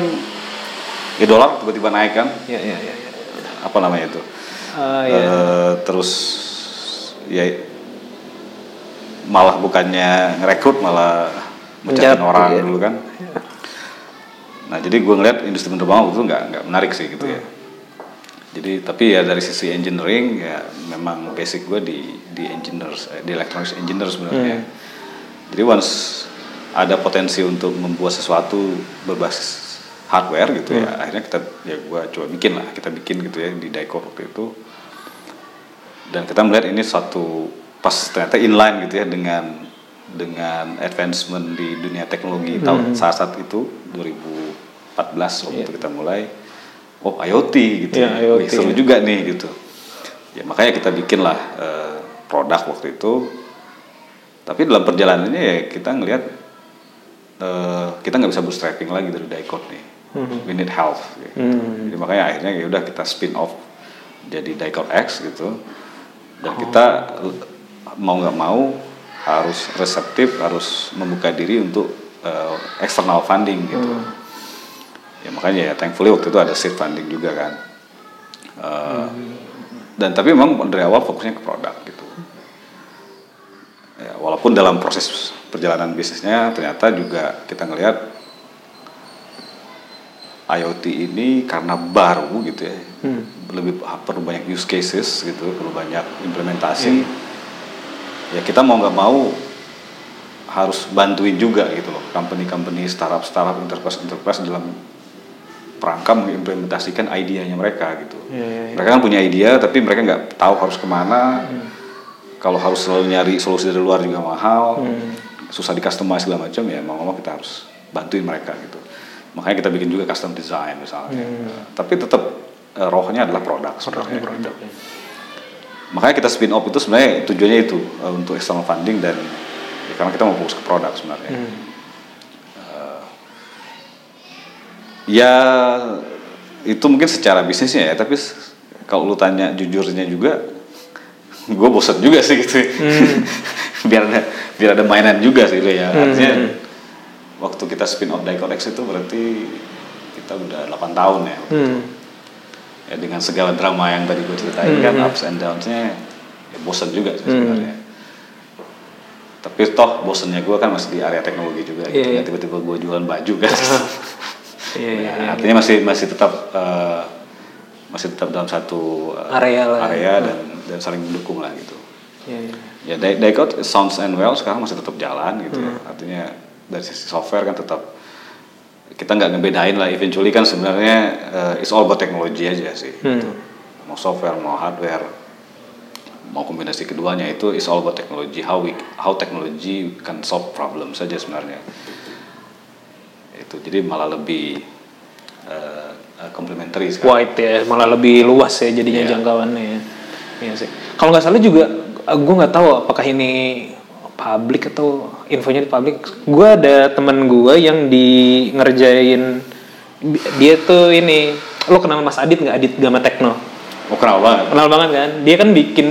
ya dolar tiba-tiba naik kan Ya, ya, ya. ya. apa namanya itu Ah, ya. Eh, terus ya malah bukannya ngerekrut malah Mencat, orang iya. dulu kan. Nah jadi gue ngeliat industri penerbangan waktu itu nggak nggak menarik sih gitu ya. Jadi tapi ya dari sisi engineering ya memang basic gue di di engineers eh, di electronics engineer sebenarnya. Jadi once ada potensi untuk membuat sesuatu berbasis hardware gitu ya akhirnya kita ya gue coba bikin lah kita bikin gitu ya di Diecode waktu itu. Dan kita melihat ini suatu pas ternyata inline gitu ya dengan dengan advancement di dunia teknologi tahun saat saat itu 2014 waktu itu kita mulai oh IoT gitu Iya, ya, IoT, Wih, seru ya. juga nih gitu. Ya makanya kita bikin lah eh, produk waktu itu. Tapi dalam perjalanannya ya kita ngelihat eh, kita nggak bisa bootstrapping lagi dari Diecode nih. We need help gitu. jadi makanya akhirnya ya udah kita spin off jadi Diecode X gitu. Dan kita l- mau nggak mau harus reseptif harus membuka diri untuk eh, external funding gitu. Ya makanya ya thankfully waktu itu ada seed funding juga kan. Eh, dan tapi memang dari awal fokusnya ke produk gitu. Ya, walaupun dalam proses perjalanan bisnisnya ternyata juga kita ngelihat IoT ini karena baru gitu ya. Lebih perlu banyak use cases gitu perlu banyak implementasi ya kita mau nggak mau harus bantuin juga gitu loh. Company-company startup startup enterprise enterprise dalam perangka mengimplementasikan idenya mereka gitu. Iya, iya, iya. mereka kan punya ide tapi mereka nggak tahu harus ke mana. Kalau harus selalu nyari solusi dari luar juga mahal. Susah di customize segala macam ya mau nggak mau kita harus bantuin mereka gitu. Makanya kita bikin juga custom design misalnya. Tapi tetap eh, rohnya adalah produk sebenarnya. gitu. Makanya kita spin off itu sebenarnya tujuannya itu eh, untuk external funding dan ya, karena kita mau fokus ke produk sebenarnya. Eh, ya itu mungkin secara bisnisnya ya tapi kalau lu tanya jujurnya juga gue bosan juga sih gitu. Biar ada biar ada mainan juga sih lu ya. Artinya waktu kita spin off Diecode X itu berarti kita udah 8 tahun ya. Itu. Hmm. ya dengan segala drama yang tadi gue ceritain kan ups and downs-nya ya bosan juga sih sebenarnya tapi toh bosannya gue kan masih di area teknologi juga gitu Iya, iya. Nggak tiba-tiba gue jualan baju kan iya, Ya, iya. artinya masih masih tetap eh, masih tetap dalam satu eh, Area lah. area dan dan saling mendukung lah gitu Iya, iya. ya Diecode sounds and well sekarang masih tetap jalan gitu Hmm. ya artinya dari sisi software kan tetap kita nggak ngebedain lah eventually kan sebenarnya eh, it's all about technology aja sih Hmm. gitu. mau software mau hardware mau kombinasi keduanya itu is all about technology how we how technology can solve problem saja sebenarnya itu jadi malah lebih eh, eh, complementary sekarang White ya, malah lebih luas ya jadinya Iya. jangkauannya ya. Iya sih. Kalau nggak salah juga, gue nggak tahu apakah ini publik atau infonya di publik. Gue ada temen gue yang di ngerjain dia tuh ini, lo kenal Mas Adit nggak Adit Gama Tekno? Oh kenal banget. Kenal banget kan? Dia kan bikin,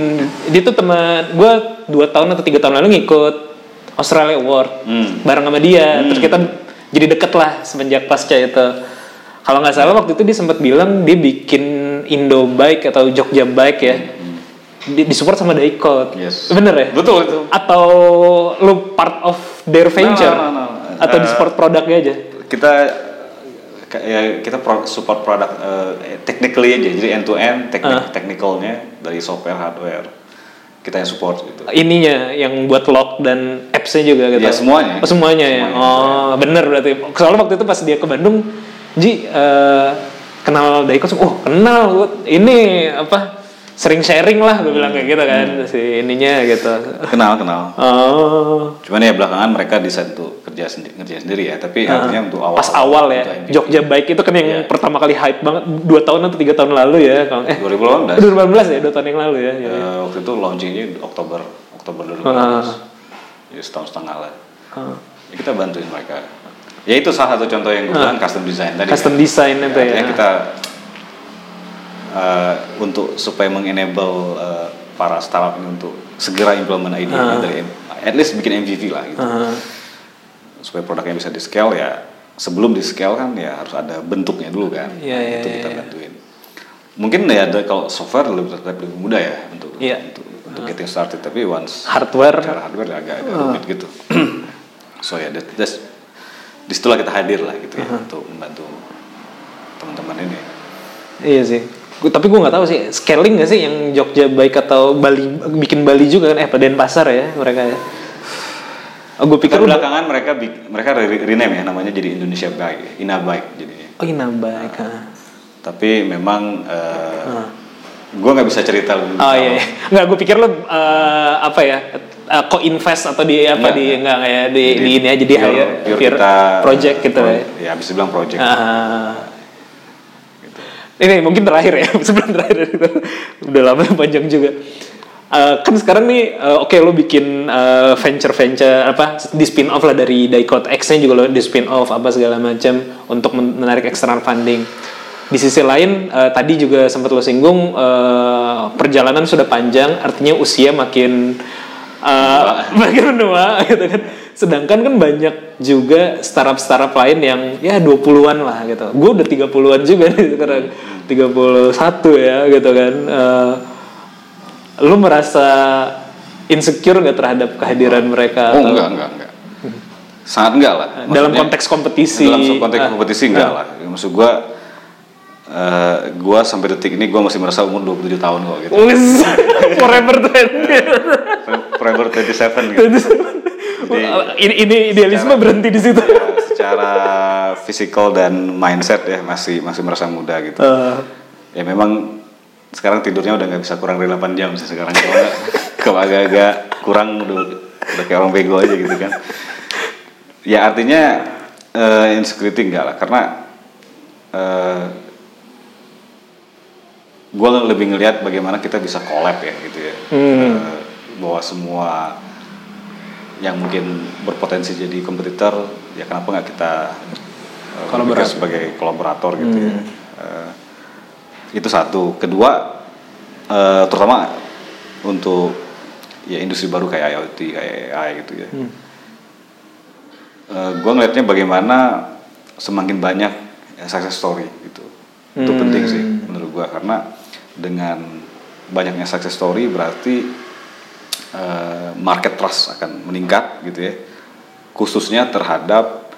dia tuh teman gue dua tahun atau tiga tahun lalu ngikut Australia Award Hmm. bareng sama dia. Terus kita jadi deket lah semenjak pasca itu. Kalau nggak salah waktu itu dia sempat bilang dia bikin Indo Bike atau Jogja Bike ya. Di, disupport sama Daikot. Yes. Bener ya? Betul itu. Atau lu part of their venture? No, no, no, no. Atau di Uh, support produknya aja? Kita ya kita pro- support produk eh, technically aja. Jadi end to end teknik Ah. technicalnya dari software hardware kita yang support gitu. Ininya yang buat lock dan apps-nya juga gitu. Ya, semuanya. Oh, semuanya ya. Semuanya. Oh, bener berarti. Soalnya waktu itu pas dia ke Bandung, Ji eh, kenal Daikot, oh kenal, gua ini apa sering sharing lah, gue bilang kayak gitu kan si ininya gitu. Kenal kenal. Oh, Cuman ya belakangan mereka decide untuk kerja sendiri, kerja sendiri ya. Tapi artinya untuk awal. Ah. pas awal ya. Jogja Bike itu kan yang Iya. pertama kali hype banget dua tahun atau tiga tahun lalu ya, kalau eh 2018. 2018 ya, dua tahun yang lalu ya. ya. eh, waktu itu launchingnya Oktober Oktober 2018. Ah. Jadi setahun setengah lah. Ah. Ya, kita bantuin mereka. Ya itu salah satu contoh yang gue bilang custom design tadi. Custom kan. design itu ya. Artinya kita eh, untuk supaya mengenable eh, para startup ini untuk segera implement ide dari M- at least bikin MVP lah gitu. Ah. Supaya produknya bisa di scale ya sebelum di scale kan ya harus ada bentuknya dulu kan. Iya, iya, itu iya, kita iya. bantuin. Mungkin ya ada kalau software lebih lebih mudah ya untuk Iya. untuk, untuk getting started tapi once Hardware cara hardware agak agak rumit gitu. so ya that, that's di situlah kita hadir lah gitu ya untuk membantu teman-teman ini. Iya sih. Tapi gue nggak tahu sih scaling nggak sih yang Jogja baik atau Bali bikin Bali juga kan eh Denpasar ya mereka ya. Oh, gue pikir Kan udah belakangan mereka bik- mereka re- rename ya namanya jadi Indonesia Bike, Ina Bike jadinya. oh ini baik. ah. Tapi memang uh, gue nggak bisa cerita lebih Oh iya, iya. nggak gue pikir lo eh, apa ya eh, co-invest atau di apa Nggak, di nggak. nggak kayak di, Jadi di ini aja di pure- hire- pure pure kita project gitu ya. Ya bisa bilang project. Ah. Ini mungkin terakhir ya sebelum terakhir itu udah lama panjang juga. Eh, kan sekarang nih eh, oke lo bikin venture venture apa di spin off lah dari Daikot X nya juga lo di spin off apa segala macam untuk men- menarik external funding. Di sisi lain eh, tadi juga sempat lo singgung eh, perjalanan sudah panjang artinya usia makin eh, makin menua gitu kan. Sedangkan kan banyak juga startup-startup lain yang ya 20-an lah gitu. Gue udah 30-an juga nih sekarang. 31 ya gitu kan. Eh, lu merasa insecure nggak terhadap kehadiran mereka? Oh atau- enggak enggak enggak. Sangat enggak lah. Dalam Maksudnya- konteks kompetisi. Dalam konteks Ah. kompetisi enggak lah. Maksud gua eh gua sampai detik ini gua masih merasa umur 27 tahun kok gitu. Forever 20. Forever 27 gitu. Ini, ini idealisme berhenti di situ. ya, secara fisikal dan mindset ya masih masih merasa muda gitu. Eh, Ya memang sekarang tidurnya udah nggak bisa kurang dari 8 jam sih sekarang kalau kalau agak-agak kurang udah, udah kayak orang bego aja gitu kan. Ya artinya eh, insecurity enggak lah karena eh gue lebih ngelihat bagaimana kita bisa collab ya gitu ya. Hmm. Eh, bahwa semua yang mungkin berpotensi jadi kompetitor ya kenapa nggak kita berpikir sebagai kolaborator gitu ya. Eh, itu satu. Kedua eh, terutama untuk ya industri baru kayak IoT kayak AI gitu ya. gue ngelihatnya bagaimana semakin banyak ya, success story gitu. Itu penting sih menurut gue karena dengan banyaknya success story berarti eh, market trust akan meningkat gitu ya. Khususnya terhadap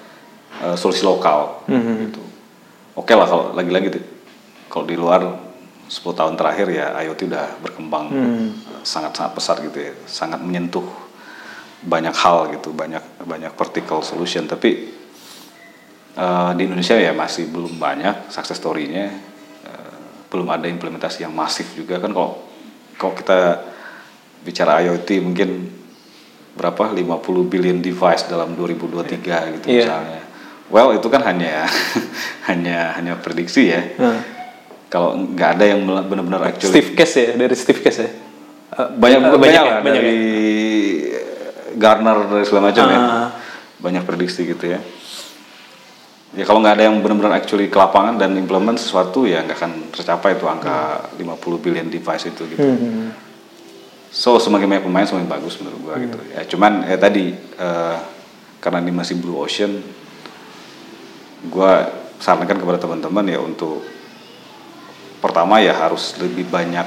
eh, solusi lokal gitu. Oke lah kalau lagi-lagi tuh, kalau di luar 10 tahun terakhir ya IoT udah berkembang sangat-sangat pesat gitu ya, sangat menyentuh banyak hal gitu, banyak banyak vertical solution. Tapi eh, di Indonesia ya masih belum banyak success story-nya, eh, belum ada implementasi yang masif juga kan kalau kalau kita bicara IoT mungkin berapa 50 billion device dalam 2023 gitu Iya. misalnya. Well itu kan hanya hanya hanya prediksi ya. Nah. Kalau nggak ada yang benar-benar actually Steve Case ya dari Steve Case ya. banyak eh, banyak, banyak lah ya, banyak dari Garner dari segala macam ya Ah. banyak prediksi gitu ya ya kalau nggak ada yang benar-benar actually ke lapangan dan implement sesuatu ya nggak akan tercapai itu angka 50 billion device itu gitu Hmm. So semakin banyak pemain semakin bagus menurut gua gitu. Ya cuman ya tadi eh, karena ini masih blue ocean gua sarankan kepada teman-teman ya untuk pertama ya harus lebih banyak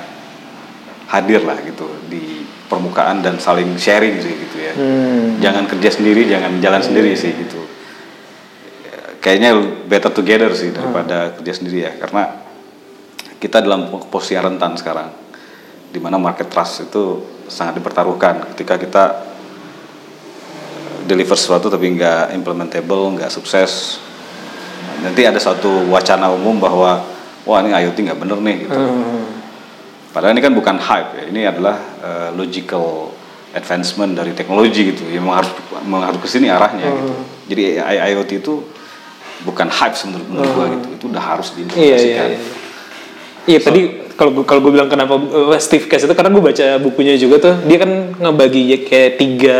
hadir lah gitu di permukaan dan saling sharing sih gitu ya. Hmm. jangan kerja sendiri jangan jalan sendiri sih gitu. Ya, kayaknya better together sih daripada kerja sendiri ya karena kita dalam posisi rentan sekarang di mana market trust itu sangat dipertaruhkan ketika kita deliver sesuatu tapi nggak implementable nggak sukses nanti ada suatu wacana umum bahwa wah ini IoT nggak bener nih gitu Hmm. Padahal ini kan bukan hype ya, ini adalah uh, logical advancement dari teknologi gitu. Ya memang harus memang harus ke sini arahnya gitu. Hmm. Jadi AI IoT itu bukan hype menurut menurut gua gitu. Itu udah harus Iya iya diimplementasikan. Iya. Iya tadi kalau kalau gue bilang kenapa uh, Steve Case itu karena gue baca bukunya juga tuh dia kan ngebagi ya kayak tiga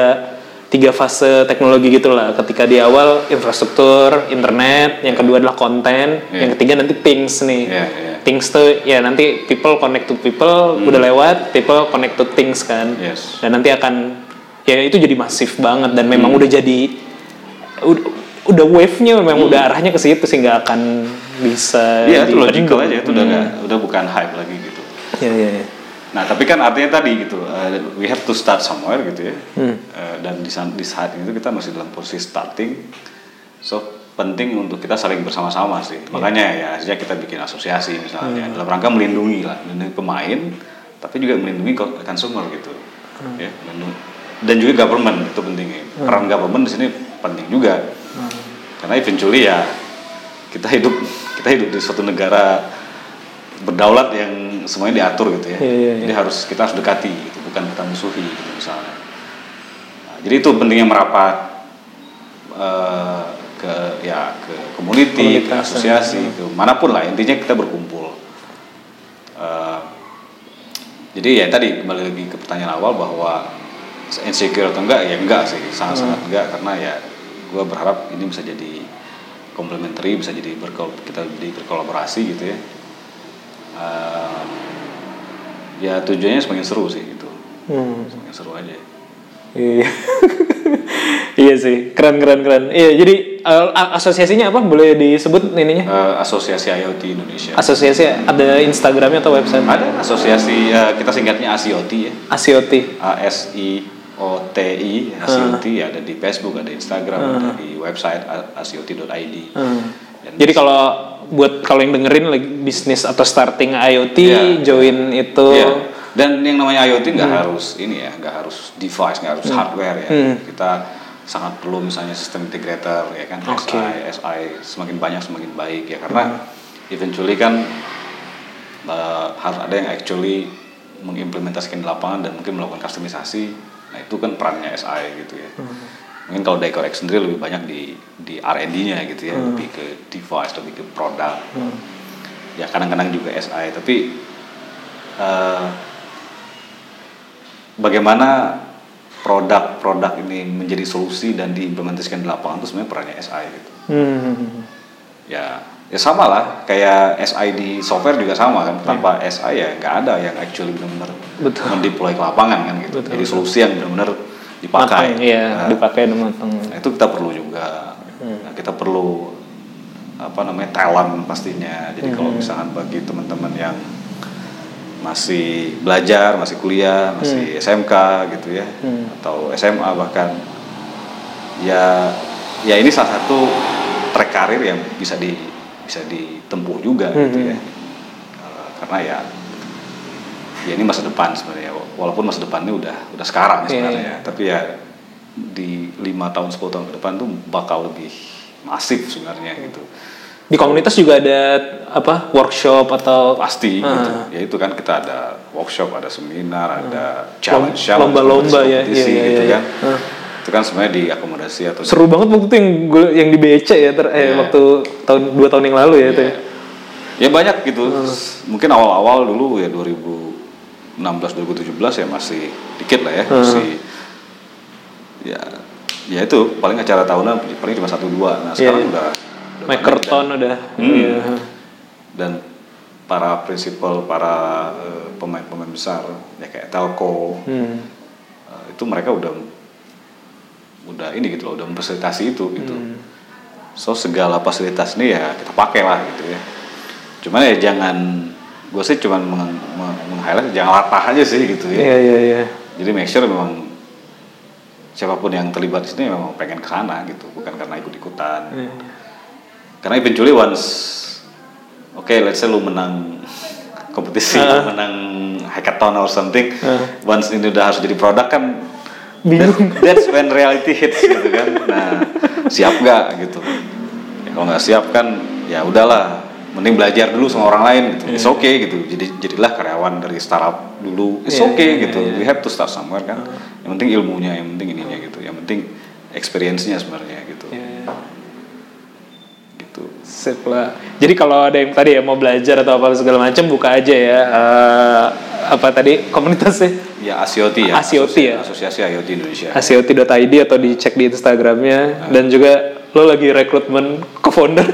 tiga fase teknologi gitu lah. Ketika di awal infrastruktur, internet, yang kedua adalah konten, Iya. yang ketiga nanti things nih. Iya, iya. Things tuh ya nanti people connect to people udah lewat, people connect to things kan. Hmm. Yes. Dan nanti akan ya itu jadi masif banget dan memang Hmm. udah jadi udah, udah wave-nya memang udah arahnya ke situ sih nggak akan bisa Hmm. Iya, itu logical aja itu udah Hmm. nggak udah bukan hype lagi gitu. Iya iya. iya. Nah, tapi kan artinya tadi gitu, uh, we have to start somewhere gitu ya. Hmm. Uh, dan di, di saat ini tuh kita masih dalam posisi starting. So, penting untuk kita saling bersama-sama sih. Iya. Makanya ya akhirnya kita bikin asosiasi Hmm. misalnya dalam rangka melindungi lah, melindungi pemain, tapi juga melindungi co- consumer gitu. Hmm. Ya, dan juga government itu pentingnya. Peran government di sini penting juga. Hmm. Karena eventually ya kita hidup kita hidup di suatu negara berdaulat yang semuanya diatur gitu ya. Iya, iya, iya. Jadi harus kita harus dekati gitu, bukan kita musuhi gitu misalnya. Nah, jadi itu pentingnya merapat eh, ke ya ke community, ke asosiasi, ke mana pun lah intinya kita berkumpul. Eh, jadi ya tadi kembali lagi ke pertanyaan awal bahwa insecure atau enggak ya enggak sih sangat-sangat Hmm. enggak karena ya gue berharap ini bisa jadi complementary bisa jadi berkol kita di berkolaborasi gitu ya Eh, ya tujuannya semakin seru sih gitu Hmm. semakin seru aja Iya. iya sih, keren keren keren. Iya, jadi uh, asosiasinya apa? Boleh disebut ininya? Eh, asosiasi IoT Indonesia Asosiasi ada Instagramnya atau website? ada asosiasi eh, kita singkatnya ASIOT ya ASIOT. A S I O T I ASIOT ya ada di Facebook ada Instagram ada di website a- asioti.id Hmm. Dan Jadi kalau buat kalau yang dengerin lagi bisnis atau starting IoT, Iya. join itu. Iya. Dan yang namanya IoT nggak harus ini ya, nggak harus device, nggak harus hardware ya. Hmm. Kita sangat perlu misalnya sistem integrator ya kan, Oke. SI, SI semakin banyak semakin baik ya karena eventually kan uh, harus ada yang actually mengimplementasikan di lapangan dan mungkin melakukan customisasi. Nah itu kan perannya SI gitu ya. Mungkin kalau Decorex sendiri lebih banyak di di R&D-nya gitu ya, lebih ke device, lebih ke produk. Ya kadang-kadang juga SI, tapi eh, bagaimana produk-produk ini menjadi solusi dan diimplementasikan di lapangan itu sebenarnya perannya SI gitu. Hmm. Ya, ya sama lah kayak SI di software juga sama kan. Tanpa SI ya nggak ada yang actually benar-benar mendeploy ke lapangan kan gitu. Betul, Jadi solusi yang benar-benar dipakai. Matang, iya, Nah, dipakai matang. Nah, itu kita perlu juga. Nah, kita perlu apa namanya talent pastinya. Jadi kalau misalkan bagi teman-teman yang masih belajar, masih kuliah, masih SMK gitu ya, atau SMA bahkan, ya ya ini salah satu track karir yang bisa di bisa ditempuh juga gitu ya. Eh, karena ya ya ini masa depan sebenarnya walaupun masa depannya udah udah sekarang Iya, sebenarnya iya. tapi ya di lima tahun 10 tahun ke depan tuh bakal lebih masif sebenarnya gitu Di komunitas juga ada apa workshop atau pasti Ah. gitu ya itu kan kita ada workshop ada seminar ada challenge challenge Hmm. lomba-lomba ya, iya, iya, gitu iya. kan Ah. Itu kan sebenarnya diakomodasi atau seru banget waktu itu yang gue yang di BC ya ter, eh, Iya. waktu tahun dua tahun yang lalu ya itu. ya, ya. ya banyak gitu mungkin awal-awal dulu ya 2000 2016 2017 ya masih dikit lah ya masih ya ya itu paling acara tahunan paling cuma satu dua nah sekarang Iya. udah, udah udah. Hmm. Iya. dan para prinsipal para eh, pemain-pemain besar ya kayak Telco Hmm. eh, itu mereka udah udah ini gitu loh udah memfasilitasi itu gitu Hmm. so segala fasilitas ini ya kita pakai lah gitu ya cuman ya jangan gue sih cuman meng, meng- jangan latah aja sih gitu ya Iya iya iya. jadi make sure memang siapa pun yang terlibat di sini memang pengen ke sana gitu bukan karena ikut-ikutan Iya. karena eventually once oke let's say lu menang kompetisi lu menang hackathon or something Uh. once ini udah harus jadi produk kan Bingung. that- that's when reality hits gitu kan. Nah siap nggak gitu? Ya, kalau nggak siap kan ya udahlah. Mending belajar dulu sama orang lain gitu. It's okay gitu. Jadi jadilah karyawan dari startup dulu. It's Iya, okay iya, gitu. iya. we have to start somewhere kan. Yang penting ilmunya yang penting ininya gitu. Yang penting experience-nya sebenarnya gitu Iya, iya. gitu Sip lah. Jadi kalau ada yang tadi ya mau belajar atau apa segala macam buka aja ya. eh, apa tadi komunitasnya? ya ASIOT ya ASIOT ya? Asosiasi IoT Indonesia asioti.id atau dicek di Instagramnya dan juga lo lagi rekrutmen co-founder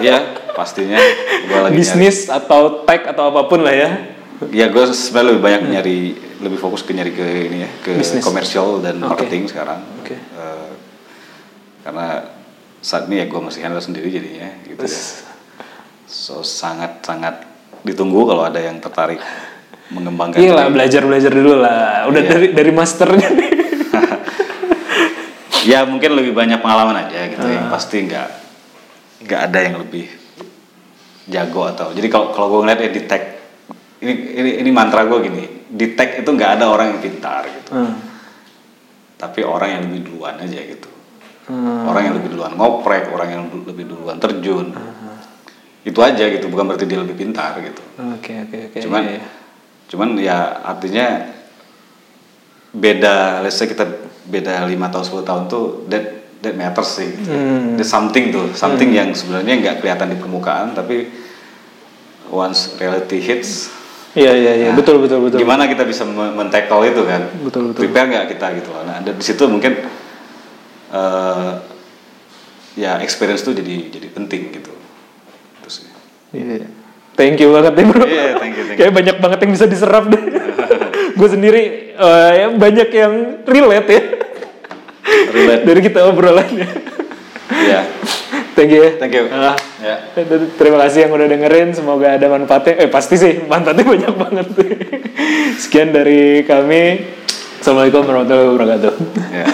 Iya pastinya gue lagi bisnis atau tech atau apa pun lah ya nyari, ya gue sebenarnya lebih banyak nyari lebih fokus ke nyari ke ini ya ke komersial dan Oke. marketing sekarang Oke. Eh, karena saat ini ya gue masih handle sendiri jadinya gitu ya. So sangat sangat ditunggu kalau ada yang tertarik mengembangkan iya lah belajar belajar dulu lah. Udah Iya. dari dari masternya nih. Ya mungkin lebih banyak pengalaman aja gitu Ah. yang pasti nggak nggak ada yang lebih jago atau jadi kalau kalau gue ngeliat ya di tech ini ini ini mantra gue gini di tech itu nggak ada orang yang pintar gitu. Hmm. tapi orang yang lebih duluan aja gitu Hmm. orang yang lebih duluan ngoprek orang yang lebih duluan terjun Ah. itu aja gitu bukan berarti dia lebih pintar gitu oke oke oke cuman iya, iya. cuman ya artinya beda let's say kita beda lima tahun 10 tahun tuh that that matters sih gitu. Hmm. There's something tuh something yang sebenarnya nggak kelihatan di permukaan tapi once reality hits iya iya iya nah, betul betul betul gimana kita bisa men- men-tackle itu kan Betul, betul. prepare nggak kita gitu loh nah di situ mungkin eh, ya experience tuh jadi jadi penting gitu Itu sih. Iya, iya. Thank you banget nih bro. Iya, thank you, thank you. Kayak banyak banget yang bisa diserap deh. gue sendiri eh, ya banyak yang relate ya. Relate. Dari kita obrolannya. ya Thank you ya. thank you Ah, ya dan terima kasih yang udah dengerin. Semoga ada manfaatnya. Eh pasti sih manfaatnya banyak banget. Sekian dari kami. Assalamualaikum warahmatullahi wabarakatuh. ya